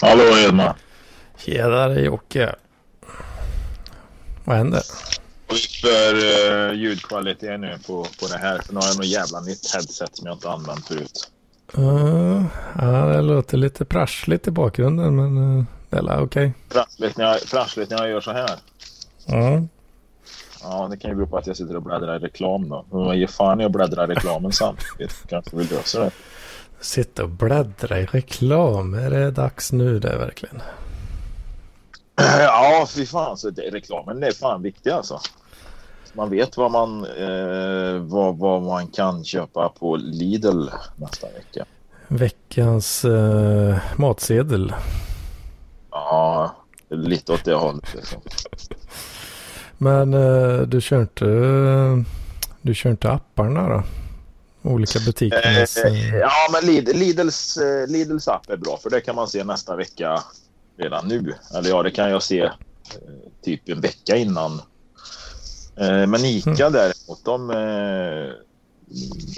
Hallå Edman. Tjenare Jocke. Vad händer? För uh, ljudkvalitet nu på, på det här. För nu har jag något jävla nytt headset som jag inte använt förut. Uh, ja, det låter lite prassligt i bakgrunden men uh, det är okej. Okay. Prassligt, när jag, prassligt när jag gör så här? Mm. Ja, det kan ju bero på att jag sitter och bläddrar i reklam då. Vad ger fan jag bläddrar i reklamen samtidigt? Kanske vill lösa det. Sitta och bläddra i reklam. Är det dags nu det verkligen? Ja, fy fan. Så det, reklamen är fan viktig alltså. Man vet vad man, eh, vad, vad man kan köpa på Lidl nästa vecka. Veckans eh, matsedel. Ja, lite åt det hållet. Liksom. Men eh, du kör inte, du kör inte apparna då? Olika butikernas... Eh, ja, men Lid, Lidls, eh, Lidls app är bra för det kan man se nästa vecka redan nu. Eller ja, det kan jag se eh, typ en vecka innan. Men Ica mm. däremot, de...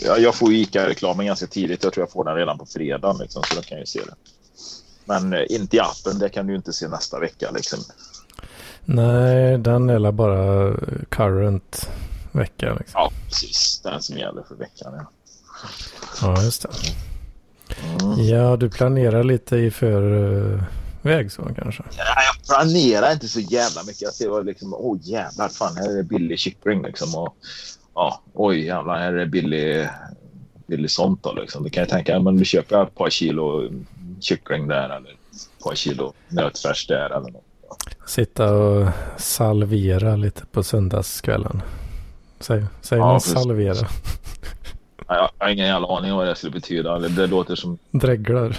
Ja, jag får Ica-reklamen ganska tidigt. Jag tror jag får den redan på fredag liksom, så då kan jag se det. Men inte i appen, det kan du inte se nästa vecka liksom. Nej, den är bara current vecka. Liksom. Ja, precis. Den som gäller för veckan. Ja, ja just det. Mm. Ja, du planerar lite i förväg så kanske? Ja, jag planerar inte så jävla mycket. Jag ser liksom, åh oh, jävlar, fan här är det billig kyckling liksom. Och, ja, oj jävlar, här är det billig, billig sånt då liksom. Du kan ju tänka, men du köper ett par kilo kyckling där eller ett par kilo nötfärs där eller något. Sitta och salvera lite på söndagskvällen. Säg, säg ja, man salvera? Jag har ingen jävla aning vad det skulle betyda. Det låter som... Dreglar.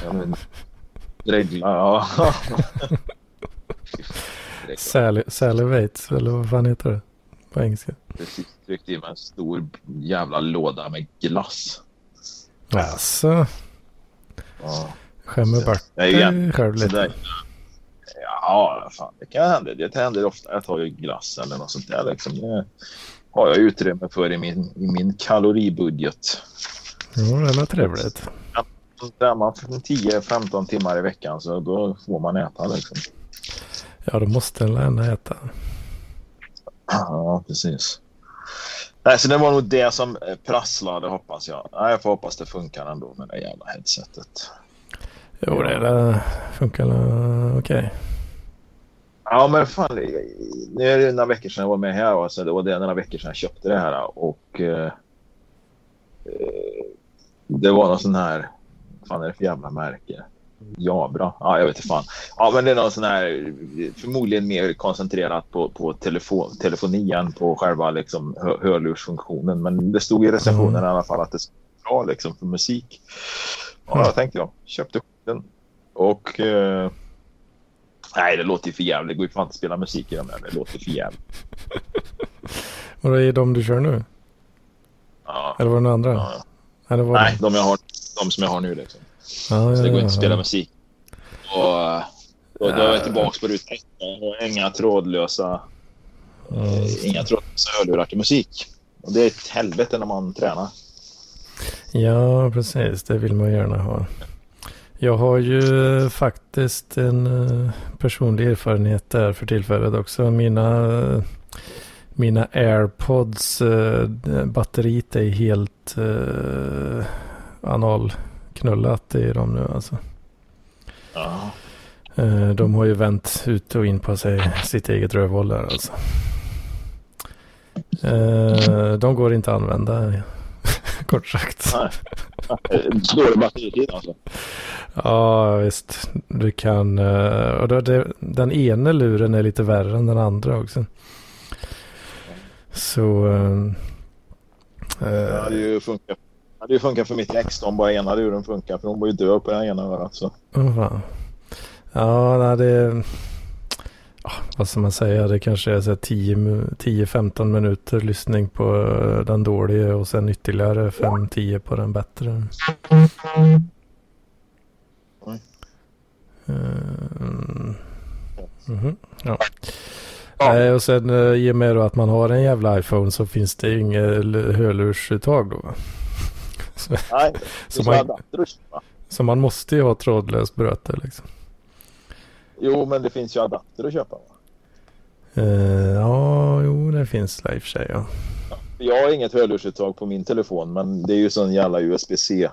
dreglar, ja. Salivate, eller vad fan heter det på engelska? Precis, tryckte i mig en stor jävla låda med glass. Alltså. Ja. Skämmer bort dig själv lite. Ja, fan, det kan hända. Det händer ofta. Jag tar ju glass eller något sånt där. Liksom. Det har jag utrymme för i min, i min kaloribudget. Ja, det är trevligt. Ja, man 10-15 timmar i veckan så då får man äta liksom. Ja, då måste en äta. Ja, precis. Nej, så det var nog det som prasslade hoppas jag. Nej, jag får hoppas det funkar ändå med det jävla headsetet. Jo, det funkar okej. Okay. Ja, men fan. Nu är det några veckor sedan jag var med här. Alltså, det var det några veckor sedan jag köpte det här. Och eh, det var någon sån här. Fan är det för jävla märke? Jabra. Ja, jag vet inte fan. Ja, men det är någon sån här. Förmodligen mer koncentrerat på, på telefon, telefoni än på själva liksom, hör, hörlursfunktionen. Men det stod i recensionen mm. i alla fall att det är bra liksom, för musik. Ja, jag tänkte jag. Köpte den. Och eh, Nej, det låter ju för jävligt. Det går ju fan inte att spela musik i de där. Det låter för jävligt. Och det är de du kör nu? Ja. Eller var det några andra? Ja. Var Nej, det? de, jag har, de som jag har nu liksom. Ja, så det går inte att spela musik. Och, och då är jag tillbaka på ruta. Och inga trådlösa, eh, inga trådlösa hörlurar till musik. Och det är ett helvete när man tränar. Ja, precis. Det vill man gärna ha. Jag har ju faktiskt en eh, personlig erfarenhet där för tillfället också. Mina, mina airpods, eh, batteriet är helt eh, analknullat i dem nu alltså. Ja. Eh, de har ju vänt ut och in på sig sitt eget rövhåll där alltså. Eh, de går inte att använda kort sagt. Dålig batteritid alltså. Ja, visst. Du kan... Eh, och då, det, den ena luren är lite värre än den andra också. Så... Äh, det hade ju funkat. Det hade ju funkat för mitt ex om bara ena luren funkar. För hon var ju död på den ena örat. Så. Oh, fan. Ja, nej, det... Vad ska man säga? Det kanske är 10-15 minuter lyssning på den dåliga och sen ytterligare 5-10 på den bättre. Mm. Mm-hmm. Ja. ja. och sen uh, i och med då att man har en jävla iPhone så finns det inget hörlursuttag då. så, Nej, så man, Så man måste ju ha trådlöst bröte liksom. Jo, men det finns ju adapter att köpa. Va? Uh, ja, jo det finns det i och för sig ja. Jag har inget hörlursuttag på min telefon men det är ju sån jävla USB-C.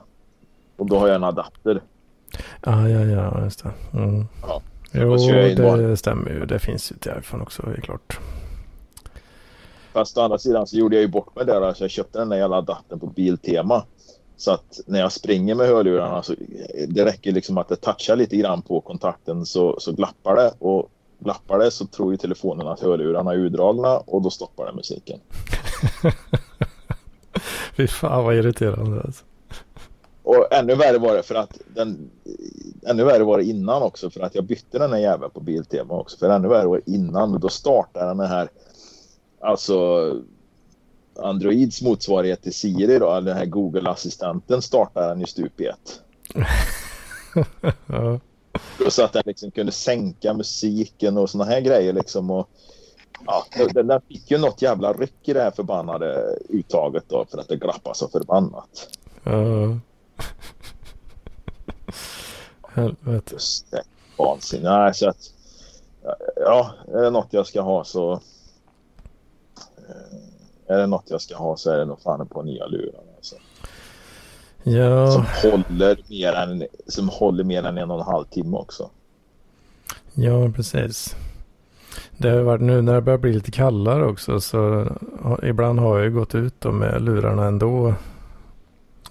Och då har jag en adapter. Ah, ja, ja, just det. Mm. Ja. Jo, det stämmer ju. Det finns ju till iPhone också, det är klart. Fast å andra sidan så gjorde jag ju bort mig där. Alltså jag köpte den där jävla adaptern på Biltema. Så att när jag springer med hörlurarna så det räcker liksom att det touchar lite grann på kontakten så, så glappar det. Och glappar det så tror ju telefonen att hörlurarna är urdragna och då stoppar den musiken. Fy fan vad irriterande alltså. Och ännu värre var det för att den ännu värre var det innan också för att jag bytte den här jäveln på Biltema också. För ännu värre var det innan. Då startade den här alltså Androids motsvarighet till Siri då, den här Google-assistenten startade den ju stup i ett. Så att den liksom kunde sänka musiken och såna här grejer liksom. Och, ja, den, den fick ju något jävla ryck i det här förbannade uttaget då för att det glappade så förbannat. ja. Helvete. Vansinne. Nej, så att ja, är det något jag ska ha så är det något jag ska ha så är det nog fan på nya lurar. Alltså. Ja, Som håller mer än som håller mer än en och en halv timme också. ja precis. Det har varit nu när det börjar bli lite kallare också så ibland har jag ju gått ut med lurarna ändå.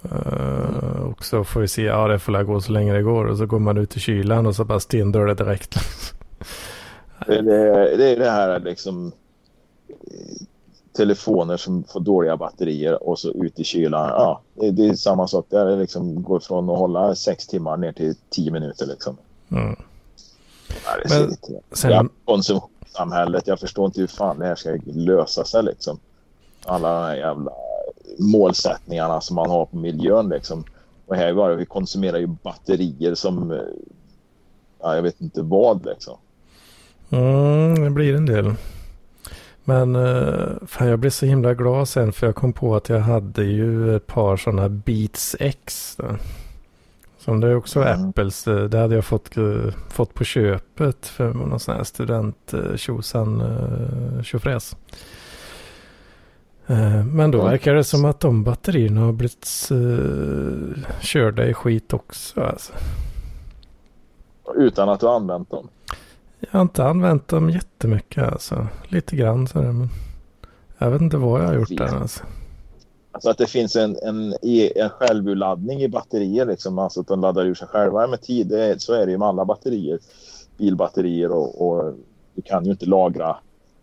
Uh, och så får vi se, ja det får väl gå så länge det går och så går man ut i kylan och så bara stendör det direkt. Det, det, det är det här liksom eh, telefoner som får dåliga batterier och så ut i kylan. Ja, det, är samma sak där. Det liksom går från att hålla sex timmar ner till tio minuter liksom. Mm. Ja, det är Men lite, sen- ja, konsumtionssamhället. Jag förstår inte hur fan det här ska lösa sig liksom. Alla de här jävla målsättningarna som man har på miljön liksom. Och här var det, vi konsumerar ju batterier som eh, ja, jag vet inte vad liksom. Mm, det blir en del. Men uh, fan, jag blev så himla glad sen för jag kom på att jag hade ju ett par sådana Beats X. Då. Som det är också Mm. Apples. eh, Det hade jag fått, eh, fått på köpet för någon sån här student tjosan tjofräs. Eh, Men då verkar det som att de batterierna har blivit körda i skit också. Alltså. Utan att du har använt dem. Jag har inte använt dem jättemycket alltså. Lite grann sådär men. Jag vet inte vad jag har gjort där alltså. Alltså att det finns en, en, en självurladdning i batterier liksom. Alltså att de laddar ur sig själva med tid. Det så är det ju med alla batterier. Bilbatterier och, och du kan ju inte lagra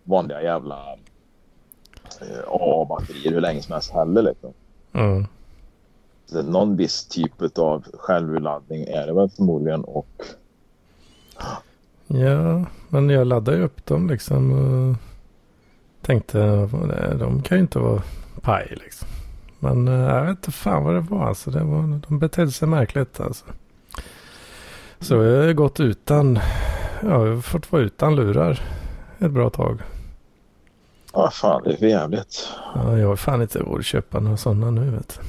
vanliga jävla eh, AA-batterier hur länge som helst heller liksom. Mm. Så någon viss typ av självurladdning är det väl förmodligen och Ja, men jag laddade ju upp dem liksom. Och tänkte, "Nej, de kan ju inte vara paj liksom. Men eh, jag vet inte fan vad det var alltså. Det var, de betedde sig märkligt alltså. Så jag har gått utan, ja, jag har fått vara utan lurar ett bra tag. ja fan det är för jävligt. Ja, jag har fan inte råd att köpa några sådana nu vet du.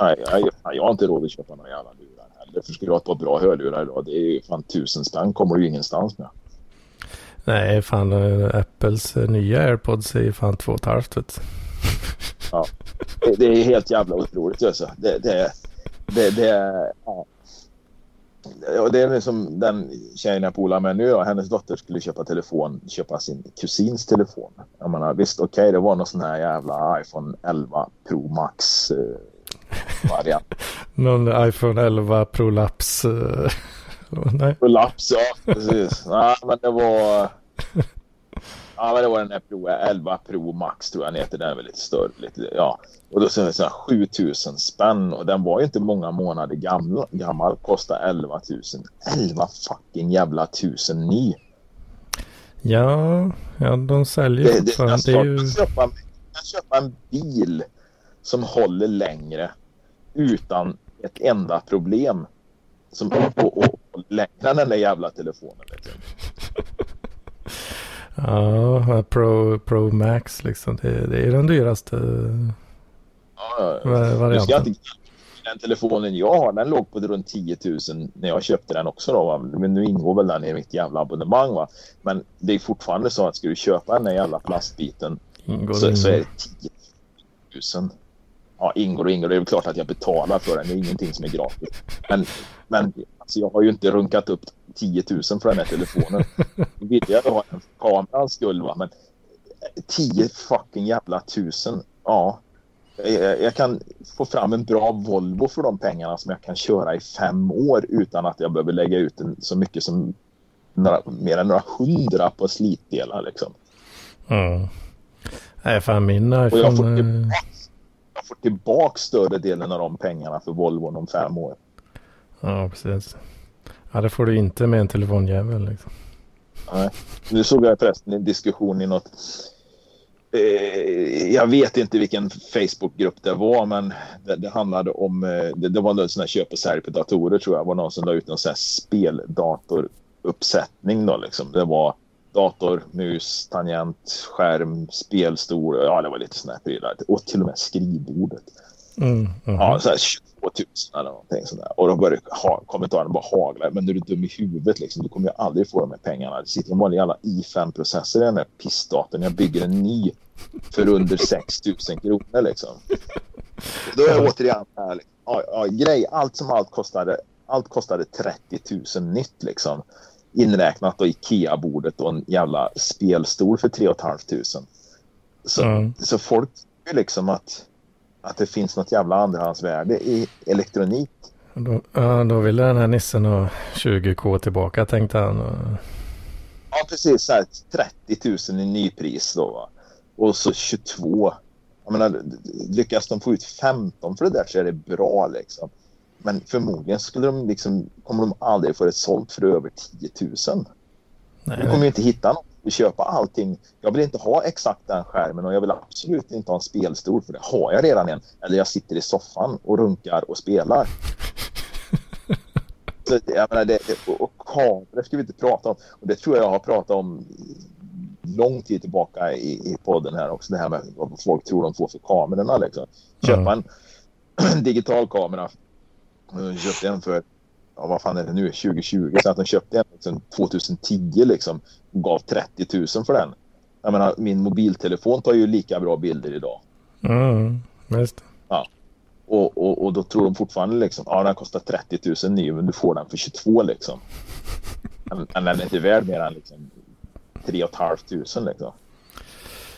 Nej, jag, jag har inte råd att köpa några jävla lurar heller. För skulle du ha ett par bra hörlurar idag, det är ju fan tusen spänn kommer du ju ingenstans med. Nej, fan eh, Apples eh, nya AirPods är ju fan två och ett halvt vet du. Det, det är helt jävla otroligt alltså. Det, det, det, det, ja. Ja, det är liksom den tjejen jag polar med nu. Då. Hennes dotter skulle köpa telefon, köpa sin kusins telefon. Jag menar, visst, okej, det var någon sån här jävla iPhone 11 Pro Max eh, variant. Någon iPhone 11 Prolaps. eh, nej. Prolaps, ja, precis. Nej, men det var... Ja, men det var den här Pro 11 Pro Max tror jag den heter. Den är lite större. Lite, ja. Och då så är det så här 7000 spänn och den var ju inte många månader gammal. gammal kostade 11 000. 11 fucking jävla tusen ny. Ja, ja, de säljer Det, det, alltså, Det är jag, ju... kan köpa, jag kan köpa en bil som håller längre utan ett enda problem. Som och, och, och längre än den där jävla telefonen. Du. Ja, Pro, Pro Max liksom. Det, det är den dyraste Ja, ja, ja. va- Nu ska varianten. inte den telefonen jag har den låg på runt 10 000 när jag köpte den också. Då, va? Men nu ingår väl den i mitt jävla abonnemang. Va? Men det är fortfarande så att ska du köpa den där jävla plastbiten så, så, är det 10 000. Ja, ingår och ingår. Det är klart att jag betalar för den. Det är ingenting som är gratis. Men, men alltså, jag har ju inte runkat upp 10 000 för den här telefonen. Vill jag ha en för kamerans skull va. Men 10 fucking jävla tusen. Ja, jag kan få fram en bra Volvo för de pengarna som jag kan köra i fem år utan att jag behöver lägga ut en, så mycket som några, mer än några hundra på slitdelar. Liksom. Mm. Nej, fan min iPhone... Och jag får, jag får tillbaka större delen av de pengarna för Volvo om fem år. Ja, precis. Ja, det får du inte med en telefonjävel. Liksom. Nej. Nu såg jag förresten en diskussion i något Eh, jag vet inte vilken Facebookgrupp det var, men det, det handlade om... Eh, det, det var en sån här köp och sälj på datorer tror jag. Det var någon som la ut någon sån här speldatoruppsättning då liksom. Det var dator, mus, tangent, skärm, spelstol. Ja, det var lite här prylar. Och till och med skrivbordet. Mm, mm. Ja, så här 22 000 eller någonting sånt där. Och då började ha, kommentarerna bara hagla. Men är du dum i huvudet liksom. Du kommer ju aldrig få de här pengarna. Det sitter en vanlig jävla i5-processor i den här pissdatorn. Jag bygger en ny för under 6 000 kronor liksom. Då är jag återigen här. Ja, ja, grej, allt som allt kostade, allt kostade 30 000 nytt liksom. Inräknat då Ikea-bordet och en jävla spelstol för 3 500. Så, mm. så folk liksom att, att det finns något jävla andrahandsvärde i elektronik. Då, ja, då ville den här nissen ha 20k tillbaka tänkte han. Och... Ja, precis. Så här, 30 000 i nypris då. Va? och så 22. Jag menar, lyckas de få ut 15 för det där så är det bra liksom. Men förmodligen skulle de liksom, kommer de aldrig få det sålt för över 10 000. Nej, de kommer ju inte hitta något att köpa allting. Jag vill inte ha exakt den skärmen och jag vill absolut inte ha en spelstol för det har jag redan en. Eller jag sitter i soffan och runkar och spelar. Så, jag menar, det, och kameror ska vi inte prata om. Och det tror jag jag har pratat om lång tid tillbaka i, i podden här också. Det här med vad folk tror de får för kamerorna. Liksom. Köpa mm. en digital kamera. Jag köpte en för, ja, vad fan är det nu, 2020. Så att de köpte en liksom, 2010 liksom. Och gav 30 000 för den. Jag menar, min mobiltelefon tar ju lika bra bilder idag. Mm, just Ja. Och, och, och då tror de fortfarande liksom, ja den kostar 30 000 ny men du får den för 22 liksom. Men den är inte värd mer än liksom 3 500 liksom.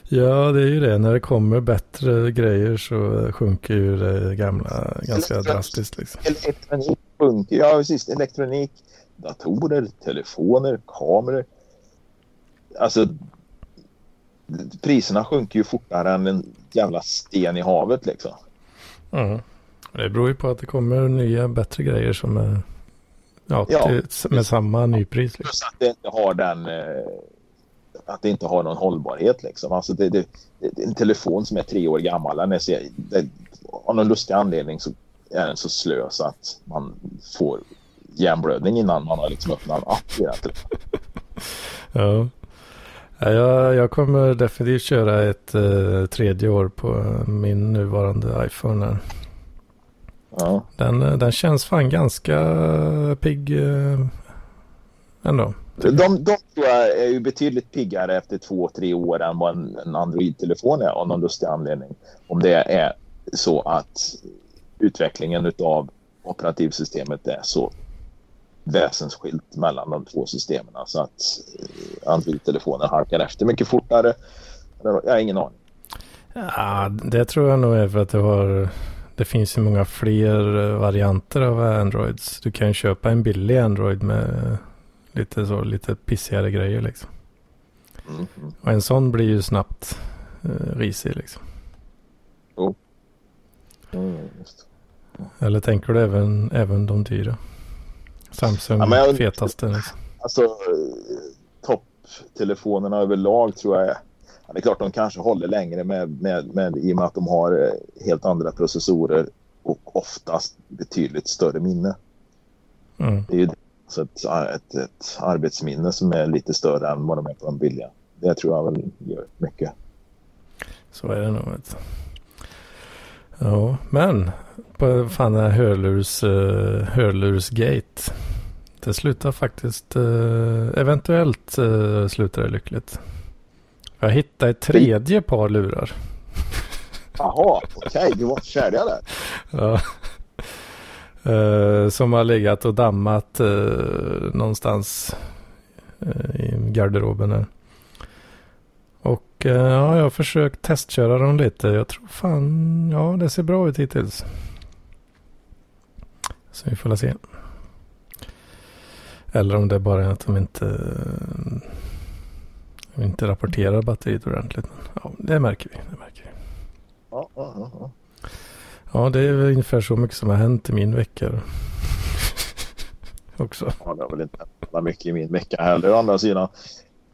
Ja, det är ju det. När det kommer bättre grejer så sjunker ju det gamla ganska Elektronik, drastiskt. Liksom. Elektronik sjunker, ja precis. Elektronik, datorer, telefoner, kameror. Alltså, priserna sjunker ju fortare än en jävla sten i havet liksom. Mm. Det beror ju på att det kommer nya bättre grejer som är ja, ja till, med samma nypris. Liksom. Plus att det inte har den eh, att det inte har någon hållbarhet. Liksom. Alltså det, det, det, en telefon som är tre år gammal, den är, det, av någon lustig anledning så är den så slö så att man får hjärnblödning innan man har liksom öppnat en app i den Ja. Jag, jag kommer definitivt köra ett uh, tredje år på min nuvarande iPhone. Här. Ja. Den, den känns fan ganska pigg uh, ändå. De, de tror jag är ju betydligt piggare efter två, tre år än vad en, en Android-telefon är av någon lustig anledning. Om det är så att utvecklingen av operativsystemet är så väsensskilt mellan de två systemen så att eh, Android-telefonen halkar efter mycket fortare. Jag har ingen aning. Ja, det tror jag nog är för att det har det finns ju många fler varianter av Androids. Du kan köpa en billig Android med Lite så, lite pissigare grejer liksom. Mm. Och en sån blir ju snabbt eh, risig liksom. Oh. Mm, Eller tänker du även, även de dyra? Samsung ja, jag, fetaste liksom. Alltså topptelefonerna överlag tror jag är Ja, det är klart de kanske håller längre med, med, med, i och med att de har eh, helt andra processorer och oftast betydligt större minne. Mm. Det är ju så ett, ett, ett arbetsminne som är lite större än vad de är på de billiga. Det tror jag väl gör mycket. Så är det nog. Ja, men på fan den här hörlurs, uh, hörlursgate. Det slutar faktiskt, uh, eventuellt uh, slutar det lyckligt. Jag hittade ett tredje par lurar. Jaha, okej, okay. du var färdiga där. ja. Uh, som har legat och dammat uh, någonstans uh, i garderoben här. Och ja, jag har försökt testköra dem lite. Jag tror fan, ja det ser bra ut hittills. Så vi får se. Eller om det är bara att de inte, inte rapporterar batteriet ordentligt. Ja, det märker vi. Det märker vi. Ja, ja, ja. Ja, det är väl ungefär så mycket som har hänt i min vecka. Också. Ja, det har väl inte hänt mycket i min vecka heller. Å andra sidan,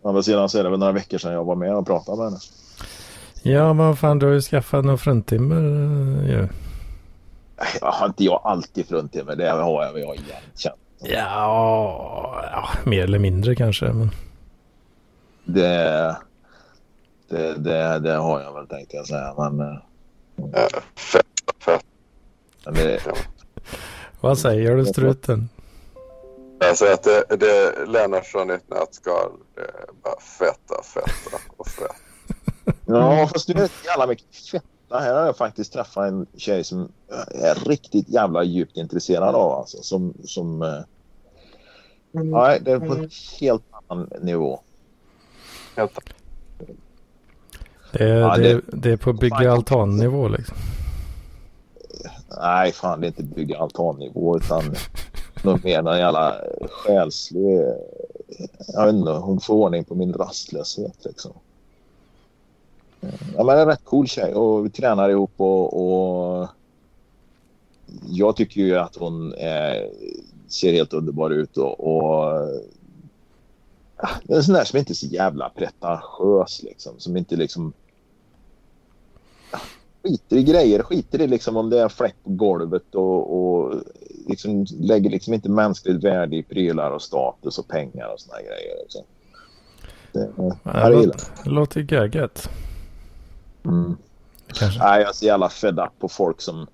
å andra sidan så är det väl några veckor sedan jag var med och pratade med henne. Ja, men fan du har ju skaffat någon fruntimmer ju. Ja. Har inte jag alltid fruntimmer? Det har jag, jag känt. Ja, ja, mer eller mindre kanske. Men... Det, det, det, det har jag väl tänkte jag säga. Men, äh, fett. Men det, Vad säger du struten? Jag säger att det, det Lennartsson i ett nötskal. Är bara fetta, fetta och fett. Ja, fast du är inte jävla mycket fetta. Här har jag faktiskt träffat en tjej som är riktigt jävla djupt intresserad av. Alltså, som, som, eh, nej, det är på en helt annan nivå. Helt Det är, Ja, det, det- det är på bygga altan-nivå liksom. Nej, fan det är inte bygga altannivå utan något mer en jävla eh, själslig... Eh, jag vet inte, hon får ordning på min rastlöshet liksom. Eh, ja, men en rätt cool tjej och vi tränar ihop och, och jag tycker ju att hon är, ser helt underbar ut och, och en sån där som inte är så jävla pretentiös liksom. Som inte liksom skiter i grejer, skiter i liksom om det är fläck på golvet och, och liksom lägger liksom inte mänskligt värde i prylar och status och pengar och såna grejer. Det, Ja, ja, det gillar låter, det låter jag. Mm. Kanske. Nej, jag är så jävla fed up på folk som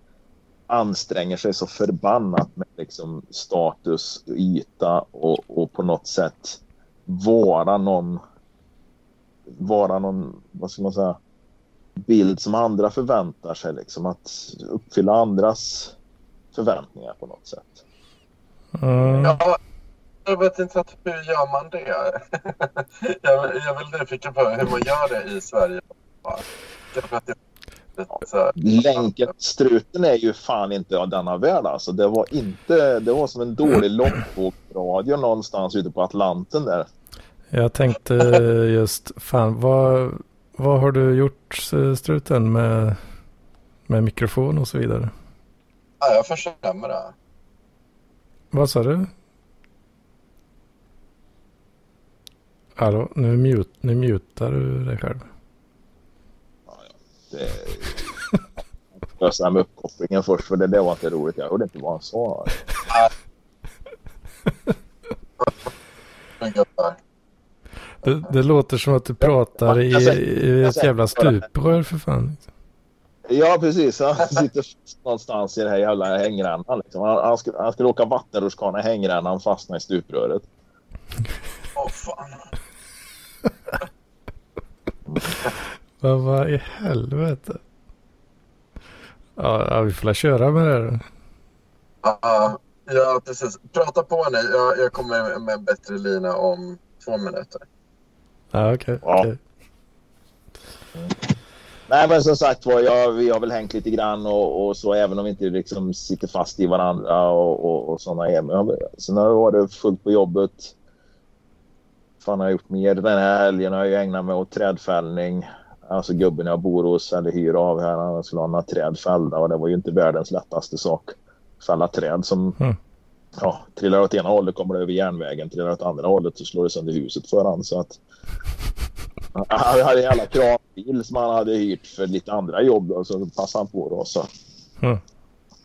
anstränger sig så förbannat med liksom status, yta och, och på något sätt vara någon vara någon, vad ska man säga, bild som andra förväntar sig. Liksom, att uppfylla andras förväntningar på något sätt. Mm. Ja, jag vet inte att, hur gör man det? jag, jag är väl nyfiken på hur man gör det i Sverige. Länken, struten är ju fan inte av denna värld alltså. Det var inte, det var som en dålig långvågsradio någonstans ute på Atlanten där. Jag tänkte just, fan vad, vad har du gjort eh, struten med, med mikrofon och så vidare? Ja, jag försämrar. Vad sa du? Hallå, nu, mute, nu mutar du dig själv. Det... Lösa med uppkopplingen först för det, det var inte roligt. Jag hörde inte vad han sa. Det, det låter som att du pratar i, Jag säger- i jag ett säger- jävla stuprör för fan. Ja, precis. Han sitter fast någonstans i det här jävla hängrännan. Liksom. Han, han, skulle, han skulle åka vattenrutschkana i hängrännan fastna i stupröret. Åh fan. Vad, vad i helvete? Ja, ja, vi får köra med det här. Ja, ja, precis. Prata på ni. Jag, jag kommer med en bättre lina om två minuter. Ja, okej. Ja. okej. Nej, men som sagt var, jag, vi har väl hängt lite grann och, och så även om vi inte liksom sitter fast i varandra och, och, och sådana grejer. Sen har det varit fullt på jobbet. Fan har jag gjort mer den här helgen har jag ägnat mig åt trädfällning. Alltså gubben jag bor hos eller hyr av här, han skulle ha några träd fällda och det var ju inte världens lättaste sak. Fälla träd som Mm. ja, trillar åt ena hållet kommer det över järnvägen, trillar åt andra hållet så slår det sönder huset för han. Så att han hade en jävla kranbil som han hade hyrt för lite andra jobb och så passade han på då så Mm.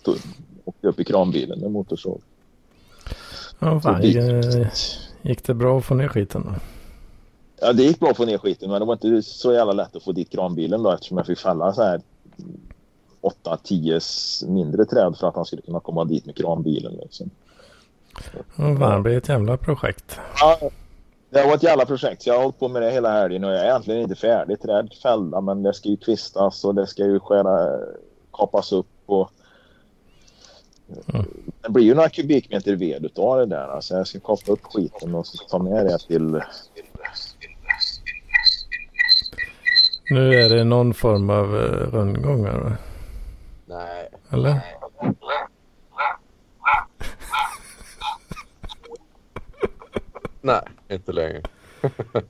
tog, åkte upp i kranbilen med motorsåg. Ja, fan, Så gick, det bra att få ner skiten då? Ja, det gick bra att få ner skiten men det var inte så jävla lätt att få dit kranbilen då eftersom jag fick fälla så här 8-10 mindre träd för att han skulle kunna komma dit med kranbilen. Liksom. Och det blir ett jävla projekt. Ja, det var ett jävla projekt. Jag har hållit på med det hela helgen och jag är egentligen inte färdig. Träd fällda men det ska ju kvistas och det ska ju skära, kapas upp och Mm. det blir ju några kubikmeter ved utav det där. Alltså jag ska kapa upp skiten och så ta med det till... Nu är det någon form av eh, rundgångar va? Nej. Eller? Nej, inte längre.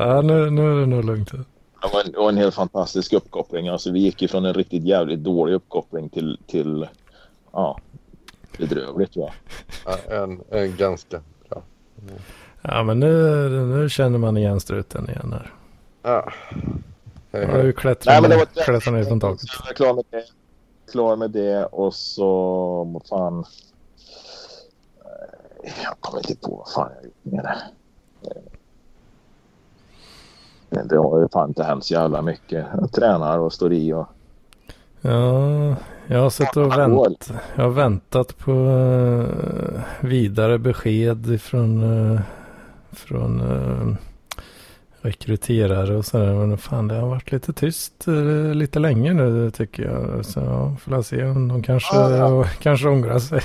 Ja, nu, nu är det nog lugnt. Det var en, det var en helt fantastisk uppkoppling. Alltså vi gick ju från en riktigt jävligt dålig uppkoppling till, till ja, bedrövligt va. Ja, En, en ganska bra. Ja, men nu, nu känner man igen struten igen här. Ja. Ju hej. klättrat, Nej, men det ner- ner från taket. Jag är klar med det. Klar med det och så... Vad fan... Eh, Jag kommer inte på vad fan jag gjort med det. Eh, Det har ju fan inte hänt så jävla mycket. Jag tränar och står i och... Ja, jag har suttit och vänt, jag har väntat på eh, vidare besked från, uh, från eh, rekryterare och sådär. Men fan, det har varit lite tyst eh, lite länge nu tycker jag. Så ja, får jag se om de kanske, Ja, ja. kanske ångrar sig.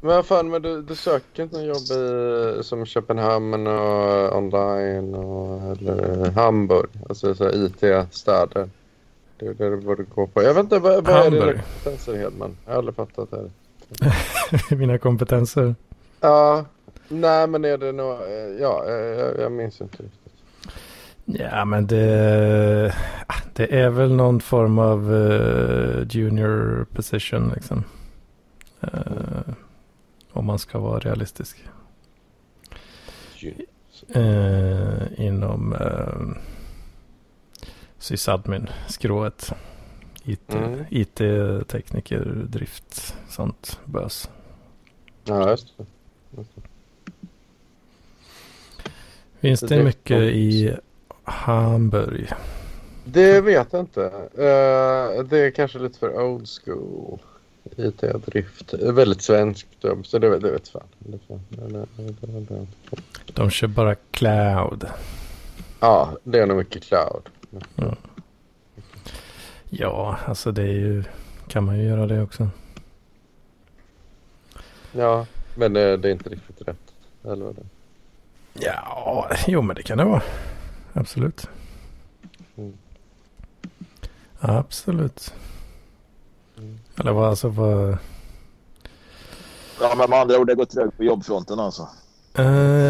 Men vad fan, men du, du söker inte jobb i, som Köpenhamn och online och, eller Hamburg? Alltså så IT-städer. Det är det du borde gå på. Jag vet inte, vad, vad är dina kompetenser Hedman? Jag har aldrig fattat det. Mina kompetenser. Ja, nej men är det nog, ja, jag, jag minns inte riktigt. Ja, men det, ah, det är väl någon form av eh, junior position liksom. Eh, om man ska vara realistisk. Eh, inom uh, sysadmin-skrået. IT, Mm. IT-tekniker, drift, sånt bös. Ja, just det. Finns Så det det- mycket i Hamburg? Det vet jag inte. Eh, det är kanske lite för old school. IT-drift. Väldigt svenskt jobb, så det, det vet fan. De kör bara cloud. Ja, det är nog mycket cloud. Ja, alltså det är ju, kan man ju göra det också. Ja, men det, det är inte riktigt rätt. Eller vad det. Ja, jo men det kan det vara. Absolut. Mm. Absolut. Eller vad, alltså vad... Ja men med andra ord det går trögt på jobbfronten alltså. Eh,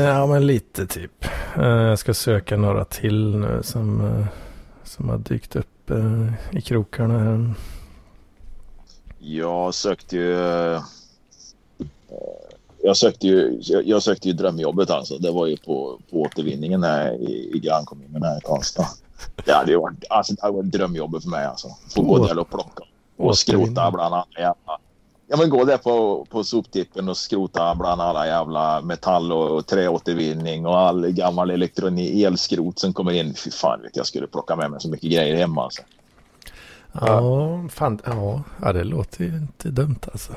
ja men lite typ. Eh, jag ska söka några till nu som, eh, som har dykt upp i krokarna här. Jag sökte ju... Jag sökte ju, jag jag sökte ju drömjobbet alltså. Det var ju på, på återvinningen här i, i grannkommunen här i Karlstad. Det hade ju varit, alltså, det hade varit drömjobbet för mig alltså. Få gå där och plocka och skrota bland alla jävla... Ja men gå där på, på soptippen och skrota bland alla jävla metall och, och träåtervinning och all gammal elektronik, elskrot som kommer in. Fy fan vet jag skulle plocka med mig så mycket grejer hemma alltså. Ja, fan, ja, det låter ju inte dumt alltså.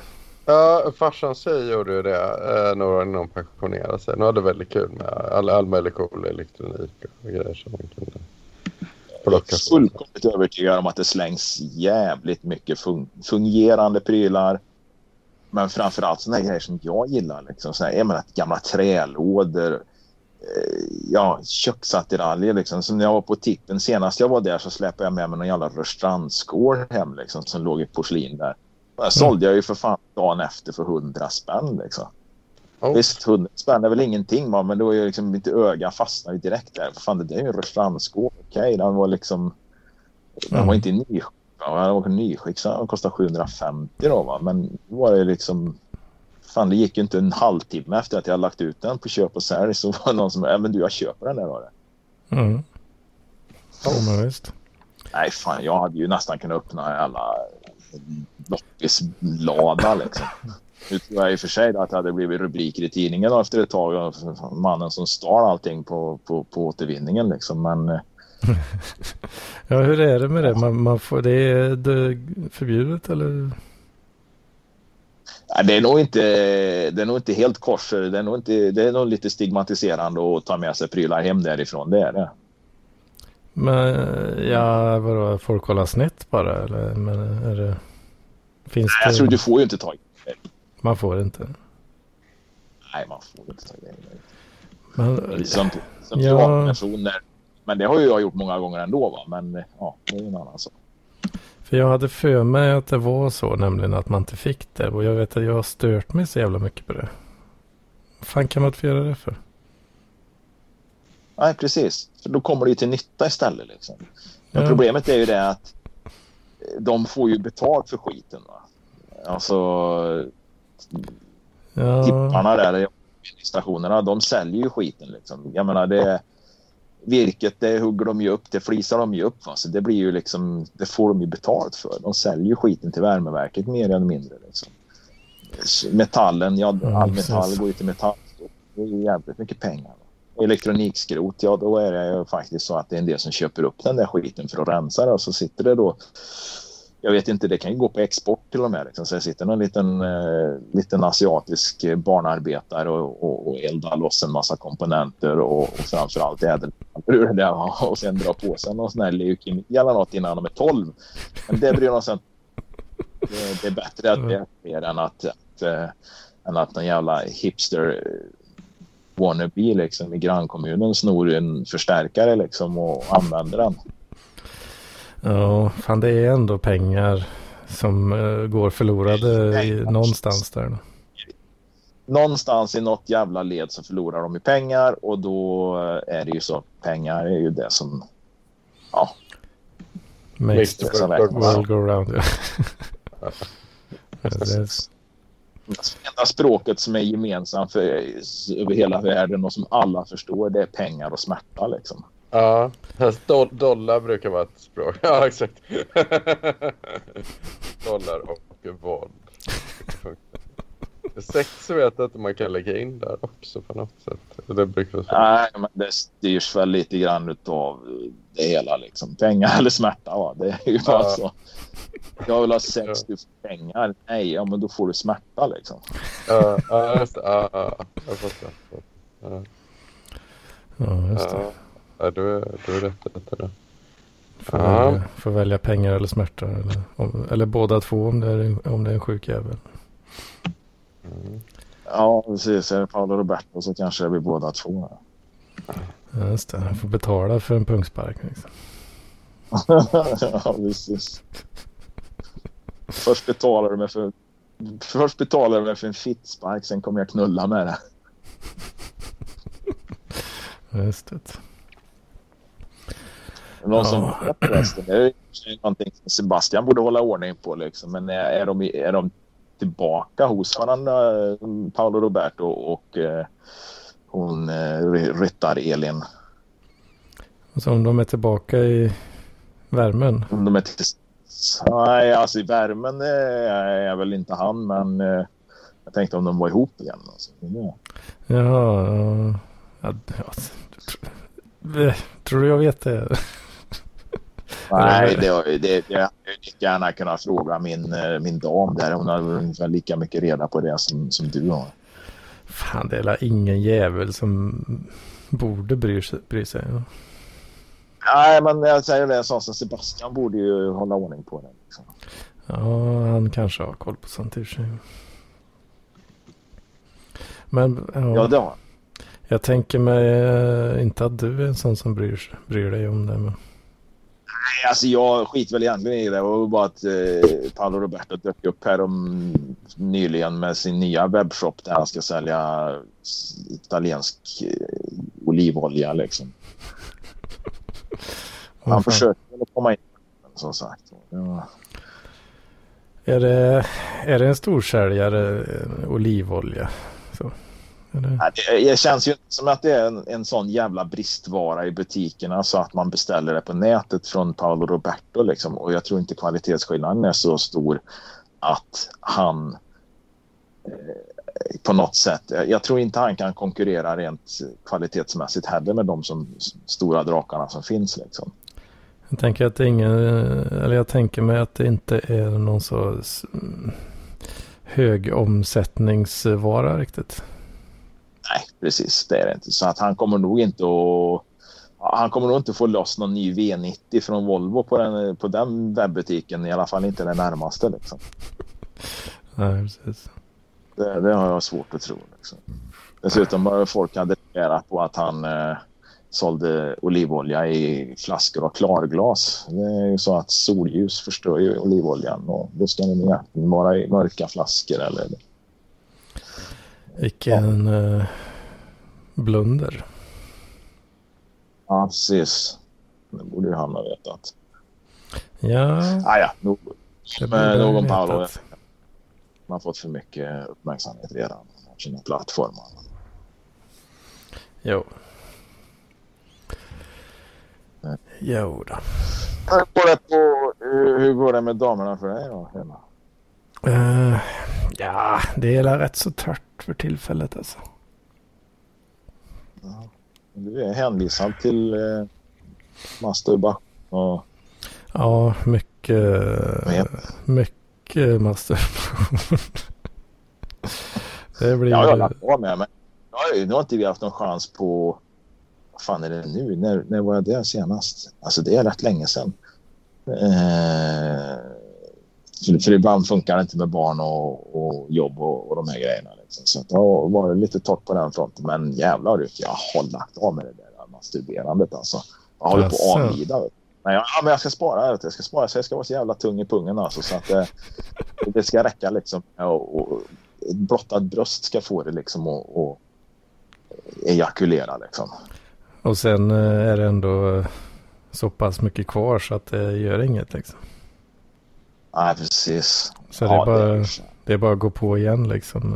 Ja, farsan säger gjorde ju det eh, när någon pensionerade sig. Nu hade det väldigt kul med all, all möjlig cool elektronik och grejer som man kunde plocka fullkomligt övertygad om att det slängs jävligt mycket fun fungerande prylar. Men framförallt sådana grejer som jag gillar. Liksom. Såna här, jag menar, gamla trälådor. Eh, ja, köksattiraljer. Liksom. Som när jag var på tippen senast jag var där så släpade jag med mig någon jävla rörstrandsskål hem liksom, som låg i porslin där. Och jag sålde jag ju för fan dagen efter för hundra spänn. Liksom. Oh. Visst, 100 spänn är väl ingenting va? men då är liksom mitt öga fastnar ju direkt där. Fan, det där är ju en restaurangskåp. Okej, den var liksom... Den Mm. var inte i nyskick. va? Den var nyskick så den kostade 750 då va. Men då var det liksom... Fan, det gick ju inte en halvtimme efter att jag lagt ut den på köp och sälj så var det någon som ja men du jag köper den där då. Mm. Ja, men visst. Nej fan, jag hade ju nästan kunnat öppna alla loppislada liksom. Nu tror jag i och för sig att det hade blivit rubriker i tidningen efter ett tag. Mannen som stal allting på, på, på återvinningen liksom. Men eh, Ja, hur är det med det? Man, man får, det är det förbjudet eller? Det, är nog inte, det är nog inte helt kors. Det är nog, inte, det är nog lite stigmatiserande att ta med sig prylar hem därifrån. Det är det. Men ja, vadå, folk kollar snett bara eller? Men är det, finns Nej, jag det, tror du får ju inte ta Man får inte. Nej, man får inte ta grejer. Men, Som, som Ja. privatpersoner. Men det har ju jag gjort många gånger ändå. Va? Men ja, det är en annan sak. för jag hade för mig att det var så nämligen att man inte fick det. Och jag vet att jag har stört mig så jävla mycket på det. Vad fan kan man inte få göra det för? Nej, precis. För då kommer det ju till nytta istället. Liksom. Men Ja. problemet är ju det att eh, de får ju betalt för skiten. Va? Alltså Ja, tipparna där, stationerna, de säljer ju skiten. Liksom. Jag menar, det, virket det hugger de ju upp, det flisar de ju upp. Va? Så det blir ju liksom, det får de ju betalt för. De säljer ju skiten till värmeverket mer eller mindre. Liksom. Metallen, ja, Ja, all precis. metall går ju till metall. Det är ju jävligt mycket pengar. Va? Elektronikskrot, ja då är det ju faktiskt så att det är en del som köper upp den där skiten för att rensa det och så sitter det då jag vet inte, det kan ju gå på export till och med. Liksom. Så det sitter någon liten, eh, liten asiatisk barnarbetare och, och, och eldar loss en massa komponenter och, och framförallt ädelmetaller ur det där och sen drar på sig någon sån här leukemi eller något innan de är 12. Men det bryr de sig inte det, det är bättre att det sker än att, att, äh, än att en jävla hipster eh, wannabe liksom, i grannkommunen snor en förstärkare liksom, och använder den ja, fan det är ändå pengar som eh, går förlorade i, någonstans där. någonstans i något jävla led så förlorar de ju pengar och då är det ju så pengar är ju det som ja, Makes the world räknas. go round. Ja. Det enda språket som är gemensamt för över hela världen och som alla förstår det är pengar och smärta liksom. Ja, do dollar brukar vara ett språk. Ja, exakt. dollar och våld. Sex vet jag att man kan lägga in där också på något sätt. Det brukar vara så. Nej, men det styrs väl lite grann utav det hela liksom. Pengar eller smärta va? Det är ju bara Ja. så. Jag vill ha sex, du får pengar. Nej, ja men då får du smärta liksom. Ja, ja, just det. Ja, ja, jag fattar. Ja, ja, just det. Ja. Du är, du är rätt ute där. Får, Ja. välja, får välja pengar eller smärta. Eller, om, eller båda två om det är, om det är en sjuk jävel. Mm. Ja, precis. Är det Paolo Roberto så kanske det blir båda två. Ja, just det. Han får betala för en pungspark. Liksom. ja, precis. Först betalar du mig för Först betalar du mig för en fittspark, sen kommer jag knulla med det. Ja, Just det. Någon som vet förresten, det är någonting som Sebastian borde hålla ordning på. Liksom. Men är, är, de, är de tillbaka hos varandra, eh, Paolo Roberto och eh, hon eh, ry- ryttar-Elin? Och så om de är tillbaka i värmen. Om de är till... Nej, alltså i värmen eh, är väl inte han, men eh, jag tänkte om de var ihop igen. Alltså. Ja. Ja, ja, ja, tr- tror du jag vet det? Nej, det, det, jag hade lika gärna kunnat fråga min, eh, min dam där. Hon har ungefär lika mycket reda på det som, som du har. Fan, det är ingen jävel som borde bry sig. Bry sig. Nej, men jag säger det, som Sebastian borde ju hålla ordning på det. Liksom. ja, han kanske har koll på sånt i sig. Men ja, Ja, det har jag tänker mig eh, inte att du är en sån som bryr, bryr dig om det. Men... Nej, alltså jag skiter väl egentligen i det. Det var bara att eh, Paolo Roberto dök upp här om, nyligen med sin nya webbshop där han ska sälja italiensk eh, olivolja liksom. Han fan. försökte väl att komma in som sagt. Ja. Är det, är det en storsäljare eh, olivolja? Det, det känns ju inte som att det är en, en sån jävla bristvara i butikerna så att man beställer det på nätet från Paolo Roberto. Liksom. Och jag tror inte kvalitetsskillnaden är så stor att han eh, på något sätt. Jag tror inte han kan konkurrera rent kvalitetsmässigt heller med de som, stora drakarna som finns. Liksom. Jag tänker att ingen, eller jag tänker mig att det inte är någon så hög omsättningsvara riktigt. Nej, precis. Det är det inte. Så att han kommer nog inte att han kommer nog inte få loss någon ny V90 från Volvo på den, på den webbutiken. I alla fall inte den närmaste. Liksom. Nej, precis. Det, det, har jag svårt att tro. Liksom. Dessutom har folk hade reagerat på att han eh, sålde olivolja i flaskor av klarglas. Det är ju så att solljus förstör ju olivoljan och då ska den vara i mörka flaskor. Eller... Vilken ja. eh, blunder. Ja, precis. Det borde ju han ha vetat. Ja. Ah, ja, nog, med någon Paolo. Man har fått för mycket uppmärksamhet redan sina plattformar. Jo. Jo då. På, hur går det med damerna för dig då hemma? Uh, ja, det är rätt så tört för tillfället alltså. Ja. Du är hänvisad till eh, masturbation och... Ja, mycket, mycket masturbation. det blir... Ja, jag har lagt på med men nu har inte vi haft någon chans på... Vad fan är det nu? När, när var jag där senast? Alltså det är rätt länge sedan. Eh, för, för ibland funkar det inte med barn och, och jobb och, och de här grejerna. Liksom. Så det har varit lite torrt på den fronten. Men jävlar ut, jag har lagt av med det där masturberandet alltså. Jag håller på att avlida. Men jag, ja, men jag ska spara. Jag ska spara så jag ska vara så jävla tung i pungen alltså. Så att det, det ska räcka liksom. Och, och, ett blottat bröst ska få det liksom och, och ejakulera liksom. Och sen eh, är det ändå så pass mycket kvar så att det gör inget liksom. Nej, precis. Så det, är bara, det, är... det är bara att gå på igen liksom.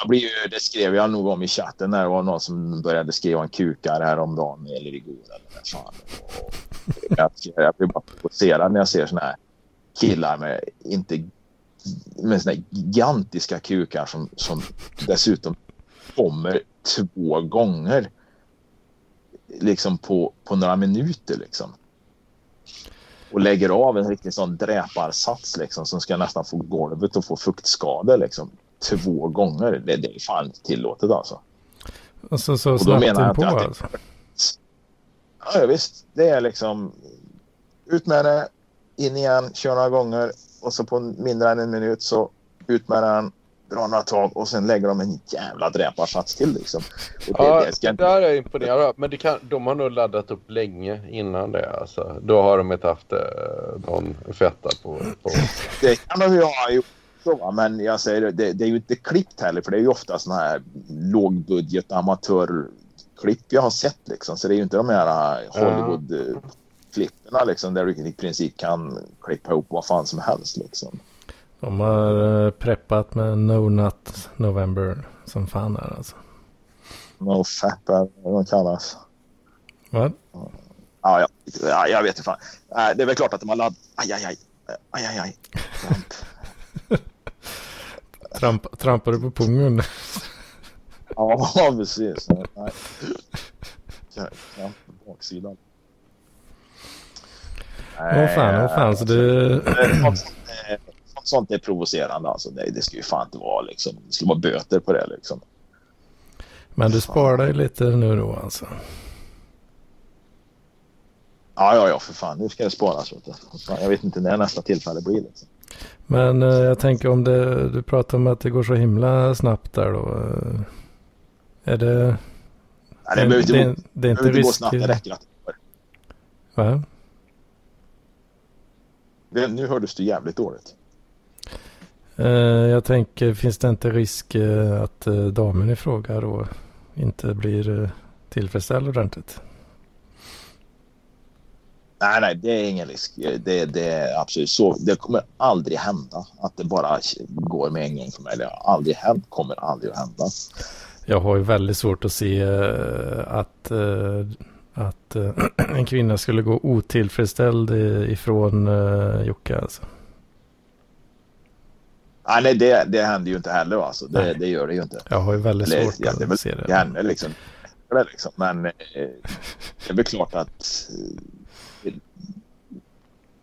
jag blir ju, det skrev jag nog om i chatten när det var någon som började skriva en kukar häromdagen eller igår. Eller fan. Jag, jag blir bara provocerad när jag ser såna här killar med inte med såna gigantiska kukar som, som dessutom kommer två gånger liksom på, på några minuter liksom och lägger av en riktig sån dräparsats liksom, som ska nästan få golvet att få fuktskador liksom, två gånger. Det, det är fan inte tillåtet alltså. Alltså så och då menar jag på att, alltså? Ja visst, det är liksom ut med det, in igen, kör några gånger och så på mindre än en minut så ut med den, dra några tag och sen lägger de en jävla dräparsats till liksom. Och det, ja, det, ska... det där är av. Men det kan, de har nog laddat upp länge innan det. Alltså. Då har de inte haft eh, någon fetta på, på... Det kan de ju ha gjort. Men jag säger det, det är ju inte klippt heller för det är ju ofta sådana här lågbudget amatörklipp jag har sett liksom. Så det är ju inte de här eh, Hollywood klipperna liksom där du i princip kan klippa ihop vad fan som helst liksom. De har eh, preppat med No Nut November som fan är alltså. No Fap är vad de kallas. Vad? Ja, ja, ja, jag vet inte fan. Det är väl klart att de har laddat. Aj, aj, aj. Aj, aj, aj. Tramp. Tramp, trampar du på pungen? ja, precis. Nej. Tramp på baksidan. Åh fan, åh fan. Så du sånt är provocerande alltså. Det, det ska ju fan inte vara liksom. Det ska vara böter på det liksom. Men du sparar dig lite nu då alltså? Ja, ja, ja, för fan. Nu ska det sparas. Jag vet inte när nästa tillfälle blir. Liksom. Men eh, jag tänker om det, du pratar om att det går så himla snabbt där då. Eh, är det... Nej, det behöver inte, det, det, är inte risk... gå snabbt. Det räcker att det går. Va? nu hördes du jävligt dåligt. Eh, jag tänker, finns det inte risk eh, att eh, damen i fråga då inte blir tillfredsställd ordentligt? Nej, nej, det är ingen risk. Det, det är absolut så. Det kommer aldrig hända att det bara går med en gång för mig. Det har aldrig hänt, kommer aldrig att hända. Jag har ju väldigt svårt att se att, att en kvinna skulle gå otillfredsställd ifrån Jocke. Alltså. Nej, det, det händer ju inte heller. Alltså. Det, det gör det ju inte. Jag har ju väldigt svårt att se Det det. händer liksom. Liksom. Men eh, det är väl klart att eh,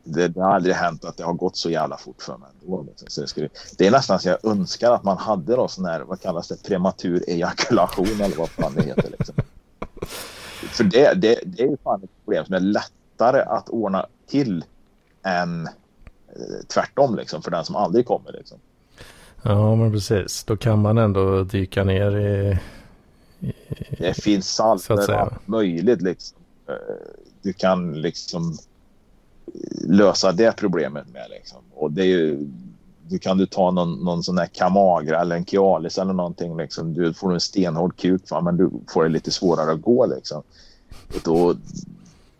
det, det har aldrig hänt att det har gått så jävla fort för mig. ändå, Liksom. Så det, skulle, det är nästan så jag önskar att man hade då sån här, vad kallas det, prematur ejakulation eller vad fan det heter. Liksom. För det, det, det är ju fan ett problem som är lättare att ordna till än eh, tvärtom liksom, för den som aldrig kommer. Liksom. Ja, men precis. Då kan man ändå dyka ner i... i Det finns allt möjligt. Liksom. Eh, Du kan liksom lösa det problemet med. Liksom. Och det är ju, du kan du ta någon, någon sån här Kamagra eller en Cialis eller någonting. Liksom. Du får en stenhård kuk va? men du får det lite svårare att gå. Liksom. Och då